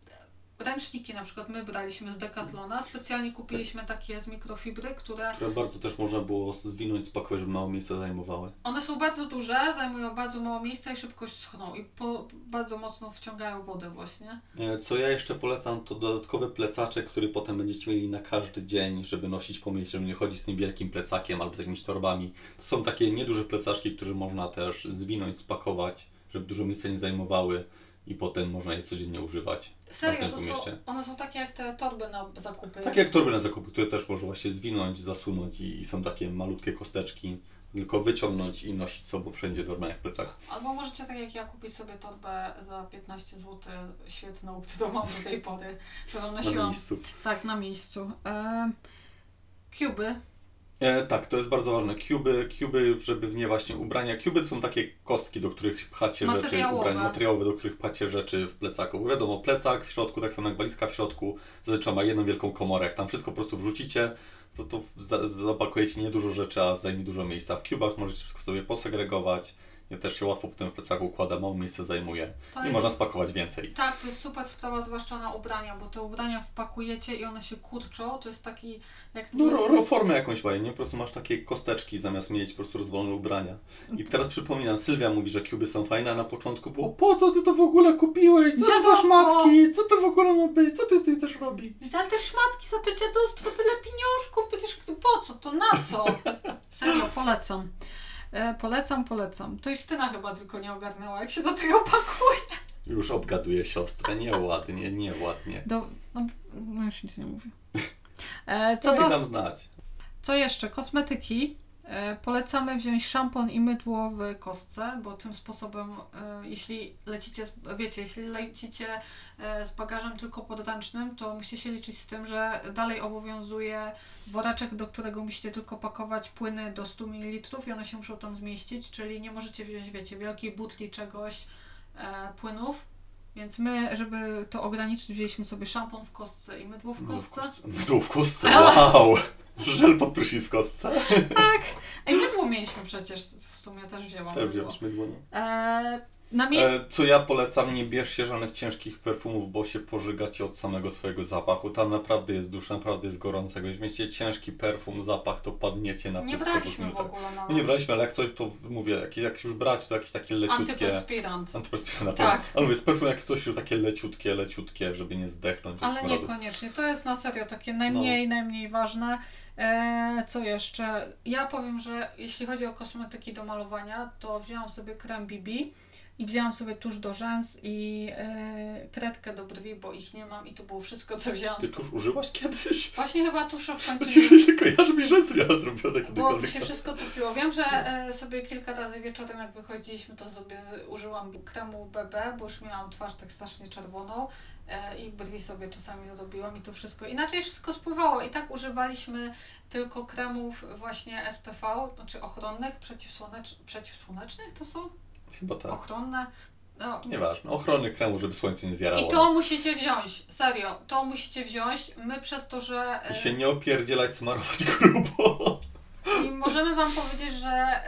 ręczniki na przykład my braliśmy z Decathlona. Specjalnie kupiliśmy takie z mikrofibry, które Które bardzo też można było zwinąć, spakować, żeby mało miejsca zajmowały. one są bardzo duże, zajmują bardzo mało miejsca i szybko schną i po, bardzo mocno wciągają wodę właśnie. E, Co ja jeszcze polecam, to dodatkowy plecaczek, który potem będziecie mieli na każdy dzień, żeby nosić po mieście, żeby nie chodzić z tym wielkim plecakiem albo z jakimiś torbami. To są takie nieduże plecaczki, które można też zwinąć, spakować, żeby dużo miejsca nie zajmowały i potem można je codziennie używać. Serio, to są, mieście. one są takie jak te torby na zakupy. Tak jak torby na zakupy, które też można właśnie zwinąć, zasunąć i, i są takie malutkie kosteczki, tylko wyciągnąć i nosić z sobą wszędzie w normalnych plecach. Albo możecie tak jak ja kupić sobie torbę za 15 zł świetną, którą mam do tej pory, którą Na nosiłam. miejscu. Tak, na miejscu. E, Cuby. E, tak, to jest bardzo ważne. Cuby, cuby, żeby w nie właśnie ubrania. Cuby to są takie kostki, do których pchacie rzeczy, ubrania materiałowe, do których pchacie rzeczy w plecaku. Bo wiadomo, plecak w środku, tak samo jak walizka w środku, zazwyczaj ma jedną wielką komorę. Jak tam wszystko po prostu wrzucicie, to, to za, zapakujecie niedużo rzeczy, a zajmie dużo miejsca. W cubach możecie wszystko sobie posegregować. Ja też się łatwo potem w plecaku układa, mało miejsca zajmuje To i jest, można spakować więcej. tak, to jest super sprawa, zwłaszcza na ubrania, bo te ubrania wpakujecie i one się kurczą. To jest taki jak No, ro, ro, formę jakąś mają, nie? Po prostu masz takie kosteczki zamiast mieć po prostu rozwalone ubrania. I teraz przypominam, Sylwia mówi, że kuby są fajne, a na początku było po co ty to w ogóle kupiłeś? Co to za szmatki? Co to w ogóle ma być? Co ty z tym chcesz robić? Za te szmatki, za to dziadostwo, tyle pieniążków, przecież po co, to na co? Serio, polecam. E, polecam, polecam. To Justyna chyba tylko nie ogarnęła, jak się do tego pakuje. Już obgaduje siostrę, nieładnie, nieładnie. Do, no, no już nic nie mówię. E, co, do, dam znać? co jeszcze? Kosmetyki. E, polecamy wziąć szampon i mydło w kostce, bo tym sposobem, e, jeśli lecicie, wiecie, jeśli lecicie e, z bagażem tylko podręcznym, to musicie się liczyć z tym, że dalej obowiązuje woreczek, do którego musicie tylko pakować płyny do 100 ml i one się muszą tam zmieścić, czyli nie możecie wziąć, wiecie, wielkiej butli czegoś, płynów. Więc my, żeby to ograniczyć, wzięliśmy sobie szampon w kostce i mydło w kostce. Mydło w kostce, wow! Żel pod prysznic w kostce. Ej, mydło mieliśmy przecież, w sumie też wzięłam Też wziąłeś mydło, no. Eee, E, co ja polecam, nie bierzcie żadnych ciężkich perfumów, bo się pożygacie od samego swojego zapachu. Tam naprawdę jest dusz, naprawdę jest gorąco. Weźmiecie ciężki perfum, zapach, to padniecie na nie braliśmy w ogóle nawet. No nie braliśmy, ale jak coś, to mówię, jak, jak już brać, to jakieś takie leciutkie... Antyperspirant. Antyperspirant, Tak. Ale mówię, z perfum jak coś już takie leciutkie, leciutkie, żeby nie zdechnąć Ale niekoniecznie. To jest na serio takie najmniej, No. najmniej ważne. Eee, co jeszcze? Ja powiem, że jeśli chodzi o kosmetyki do malowania, to wzięłam sobie krem BB i wzięłam sobie tusz do rzęs i e, kredkę do brwi, bo ich nie mam i to było wszystko, co wzięłam. Ty tuż użyłaś kiedyś? Właśnie chyba tusze w końcu Właściwie się kojarzy mi, że miała zrobione Bo kiedykolwiek. się wszystko topiło. Wiem, że e, sobie kilka razy wieczorem, jak wychodziliśmy, to sobie użyłam kremu BB, bo już miałam twarz tak strasznie czerwoną e, i brwi sobie czasami zrobiłam i to wszystko. Inaczej wszystko spływało i tak używaliśmy tylko kremów właśnie SPV, znaczy ochronnych, przeciwsłonecz, przeciwsłonecznych to są? Chyba tak. Ochronne. No, Nieważne. Ochronnych kremów, żeby słońce nie zjarało. I to musicie wziąć, serio, to musicie wziąć. My przez to, że... I e, się nie opierdzielać, smarować grubo. I możemy Wam powiedzieć, że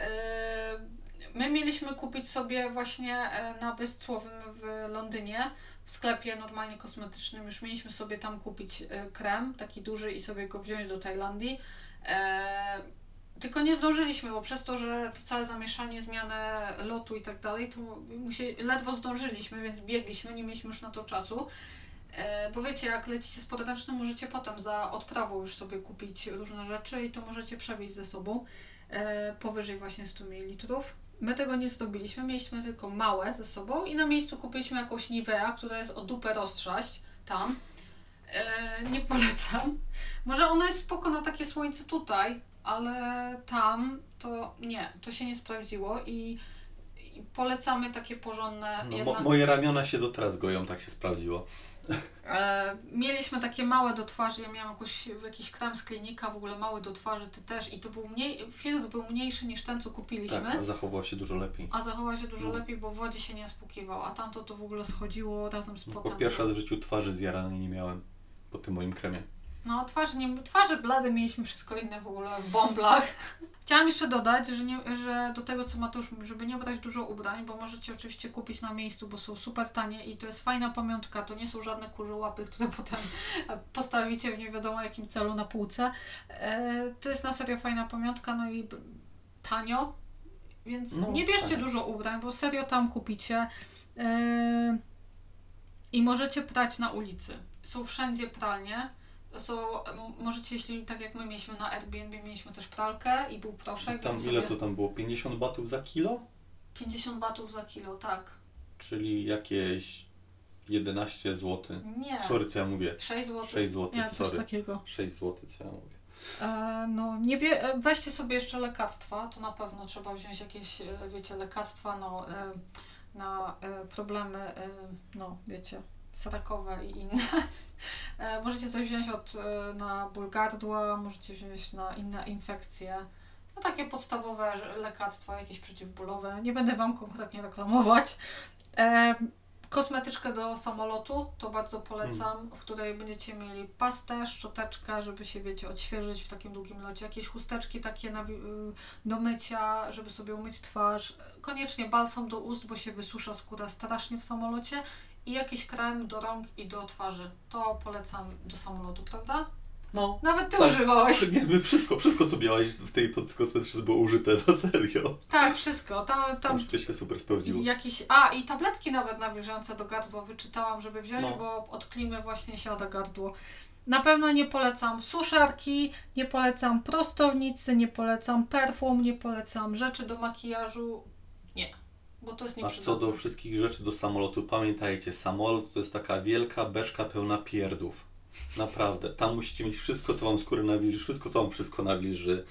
y, my mieliśmy kupić sobie właśnie y, na Byscłowym w Londynie, w sklepie normalnie kosmetycznym, już mieliśmy sobie tam kupić krem, taki duży i sobie go wziąć do Tajlandii. Tylko nie zdążyliśmy, bo przez to, że to całe zamieszanie, zmianę lotu i tak dalej, to musie, ledwo zdążyliśmy, więc biegliśmy, nie mieliśmy już na to czasu. E, bo wiecie, jak lecicie z podręcznym, możecie potem za odprawą już sobie kupić różne rzeczy i to możecie przewieźć ze sobą e, powyżej właśnie 100 ml. My tego nie zrobiliśmy, mieliśmy tylko małe ze sobą i na miejscu kupiliśmy jakąś Nivea, która jest o dupę roztrzaść tam. E, nie polecam. Może ona jest spoko na takie słońce tutaj, ale tam to nie, to się nie sprawdziło i, I polecamy takie porządne. No, mo- jednak- moje ramiona się do teraz goją, tak się sprawdziło. E, mieliśmy takie małe do twarzy, ja miałam jakoś, jakiś krem z klinika, w ogóle mały do twarzy, ty też i to był mniej, filtr był mniejszy niż ten, co kupiliśmy, Tak, a zachował się dużo lepiej. a zachował się dużo No. lepiej, bo w wodzie się nie spłukiwał, a tamto to w ogóle schodziło razem z Po potem. pierwszy raz w życiu twarzy zjaranej nie miałem po tym moim kremie. No, twarzy, nie, twarze blade mieliśmy wszystko inne w ogóle w bąblach. Chciałam jeszcze dodać, że, nie, że do tego, co Mateusz mówi, żeby nie brać dużo ubrań, bo możecie oczywiście kupić na miejscu, bo są super tanie i to jest fajna pamiątka. To nie są żadne kurze łapy, które potem postawicie w nie wiadomo jakim celu na półce. E, to jest na serio fajna pamiątka, no i tanio, więc No, nie bierzcie tak. dużo ubrań, bo serio tam kupicie. E, I możecie prać na ulicy. Są wszędzie pralnie. M- możecie, jeśli tak jak my mieliśmy na Airbnb, mieliśmy też pralkę i był proszek. Tam ile to tam było? 50 batów za kilo? 50 batów za kilo, tak. Czyli jakieś 11 zł. Nie. Sorry, co ja mówię? 6 zł. 6 zł, Nie, coś sorry. takiego. 6 zł, co ja mówię. E, no, nie bie, e, weźcie sobie jeszcze lekarstwa, to na pewno trzeba wziąć jakieś, e, wiecie, lekarstwa no, e, na problemy, no, wiecie, srakowe i inne. E, możecie coś wziąć od, e, na ból gardła, możecie wziąć na inne infekcje. No takie podstawowe lekarstwa, jakieś przeciwbólowe. Nie będę Wam konkretnie reklamować. E, kosmetyczkę do samolotu, to bardzo polecam, w której będziecie mieli pastę, szczoteczkę, żeby się, wiecie, odświeżyć w takim długim locie, jakieś chusteczki takie na, y, do mycia, żeby sobie umyć twarz, koniecznie balsam do ust, bo się wysusza skóra strasznie w samolocie i jakiś krem do rąk i do twarzy. To polecam do samolotu, prawda? No. Nawet Ty Tak. używałeś. Nie, my wszystko, wszystko co miałaś w tej kosmetyczce było użyte, na serio. Tak, wszystko. Tam, Tam tam wszystko się super sprawdziło. Jakiś, a i tabletki nawet nawilżające do gardła wyczytałam, żeby wziąć, No. bo od klimy właśnie siada gardło. Na pewno nie polecam suszarki, nie polecam prostownicy, nie polecam perfum, nie polecam rzeczy do makijażu. Bo to jest A co do wszystkich rzeczy do samolotu, pamiętajcie, samolot to jest taka wielka beczka pełna pierdów. Naprawdę. Tam musicie mieć wszystko, co wam skórę nawilży, wszystko, co wam wszystko nawilży,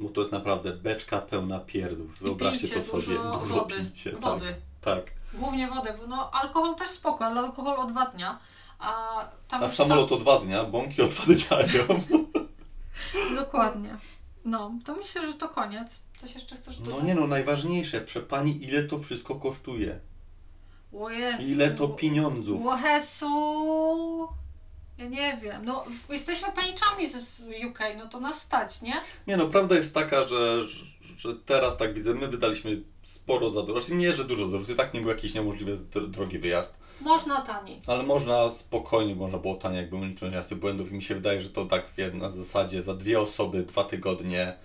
bo to jest naprawdę beczka pełna pierdów. Wyobraźcie to sobie. dużo Dużo wody. pijcie. Wody. Tak, tak. Głównie wodę, bo no alkohol też spoko, ale alkohol odwadnia. A tam A samolot odwadnia, bąki odwadniają. Sam... Dokładnie. No, to myślę, że to koniec. Coś jeszcze chcesz dodać? No nie no, najważniejsze, przepani ile to wszystko kosztuje. O Jezu. Ile to pieniądzów. O Jezu. Ja nie wiem. No, jesteśmy paniczami z UK, no to nas stać, nie? Nie no, prawda jest taka, że, że, teraz tak widzę, my wydaliśmy sporo za dużo. Znaczy nie, że dużo za dużo, to i tak nie był jakiś niemożliwie dr- drogi wyjazd. Można taniej. Ale można spokojnie, można było tanie, jakby uniknąć jasnych błędów i mi się wydaje, że to tak na zasadzie za dwie osoby, dwa tygodnie,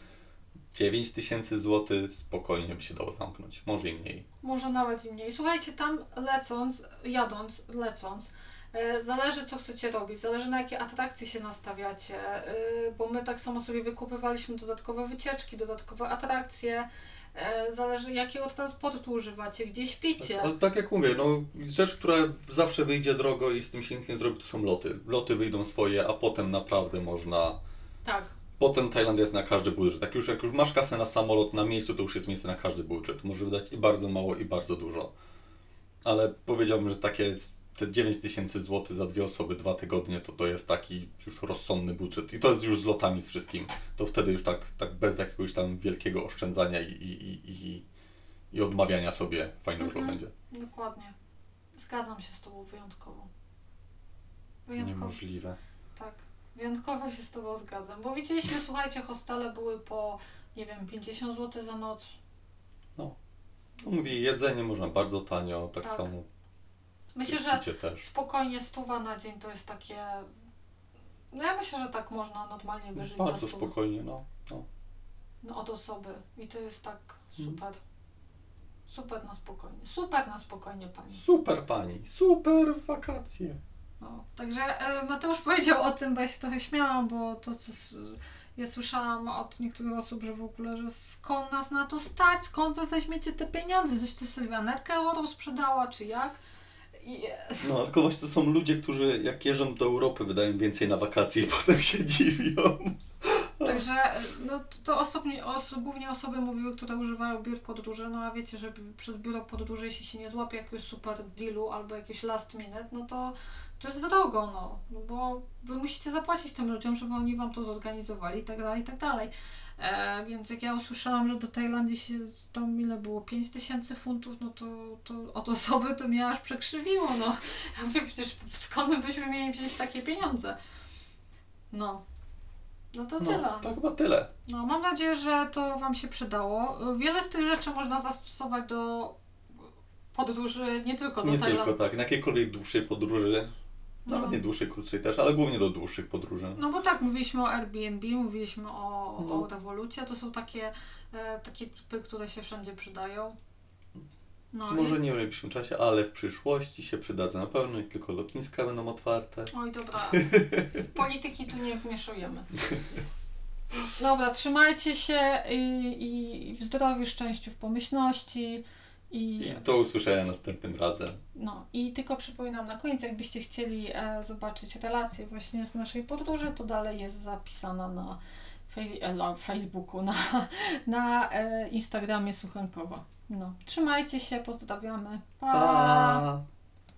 9 tysięcy złotych spokojnie by się dało zamknąć. Może i mniej. Może nawet i mniej. Słuchajcie, tam lecąc, jadąc, lecąc, e, zależy co chcecie robić, zależy na jakie atrakcje się nastawiacie, e, bo my tak samo sobie wykupywaliśmy dodatkowe wycieczki, dodatkowe atrakcje, zależy jakiego transportu używacie, gdzie śpicie. Ale tak jak mówię, no rzecz, która zawsze wyjdzie drogo i z tym się nic nie zrobi, to są loty. Loty wyjdą swoje, a potem naprawdę można... Tak. Potem Tajlandia jest na każdy budżet. Jak już, jak już masz kasę na samolot na miejscu, to już jest miejsce na każdy budżet. Może wydać i bardzo mało, i bardzo dużo. Ale powiedziałbym, że takie te 9 tysięcy złotych za dwie osoby, dwa tygodnie, to to jest taki już rozsądny budżet. I to jest już z lotami, z wszystkim. To wtedy już tak, tak bez jakiegoś tam wielkiego oszczędzania i, i, i, i, odmawiania sobie fajny urlop Mhm. będzie. Dokładnie. Zgadzam się z Tobą wyjątkowo. Wyjątkowo. Niemożliwe. Tak. Wyjątkowo się z Tobą zgadzam. Bo widzieliśmy, słuchajcie, hostele były po, nie wiem, 50 zł za noc. No mówię, jedzenie można bardzo tanio, tak, Tak. samo. Myślę, że spokojnie stuwa na dzień to jest takie... No ja myślę, że tak można normalnie wyżyć Bardzo spokojnie, no. no. No, od osoby. I to jest tak Mhm. super. Super na spokojnie. Super na spokojnie, Pani. Super pani, super wakacje. No, także e, Mateusz powiedział o tym, bo ja się trochę śmiałam, bo to, co ja słyszałam od niektórych osób, że w ogóle, że skąd nas na to stać, skąd wy weźmiecie te pieniądze, coś ty Sylwianerkę euro sprzedała, czy jak? I, No, tylko właśnie to są ludzie, którzy jak jeżdżą do Europy, wydają więcej na wakacje i potem się dziwią. Także no, to osobnie, os, głównie osoby mówiły, które używają biur podróży, no a wiecie, że przez biuro podróży, jeśli się nie złapie jakiegoś super dealu albo jakiegoś last minute, no to to jest drogo, no bo wy musicie zapłacić tym ludziom, żeby oni wam to zorganizowali i tak dalej, i tak dalej. E, więc jak ja usłyszałam, że do Tajlandii się tam ile było, 5 tysięcy funtów, no to, to od osoby to mnie aż przekrzywiło, no. Ja mówię, przecież skąd my byśmy mieli wziąć takie pieniądze? No. No to tyle. No, to chyba tyle. No, mam nadzieję, że to Wam się przydało. Wiele z tych rzeczy można zastosować do podróży, nie tylko do Nie Tajlandii. tylko tak, na jakiejkolwiek dłuższej podróży, nawet No. nie dłuższej, krótszej też, ale głównie do dłuższych podróży. No bo tak, mówiliśmy o Airbnb, mówiliśmy o, No. o rewolucji, a to są takie, e, takie typy, które się wszędzie przydają. No Może i, nie w najbliższym czasie, ale w przyszłości się przydadzą na pewno, jak tylko lotniska będą otwarte. Oj, dobra. Polityki tu nie wmieszujemy. Dobra, trzymajcie się i, i w zdrowiu, szczęściu, w pomyślności. I, I do usłyszenia następnym razem. no, I tylko przypominam na koniec, jakbyście chcieli e, zobaczyć relację właśnie z naszej podróży, to dalej jest zapisana na, fej, e, na Facebooku, na, na e, Instagramie Suchenkowa. No, trzymajcie się, pozdrawiamy. pa. Pa!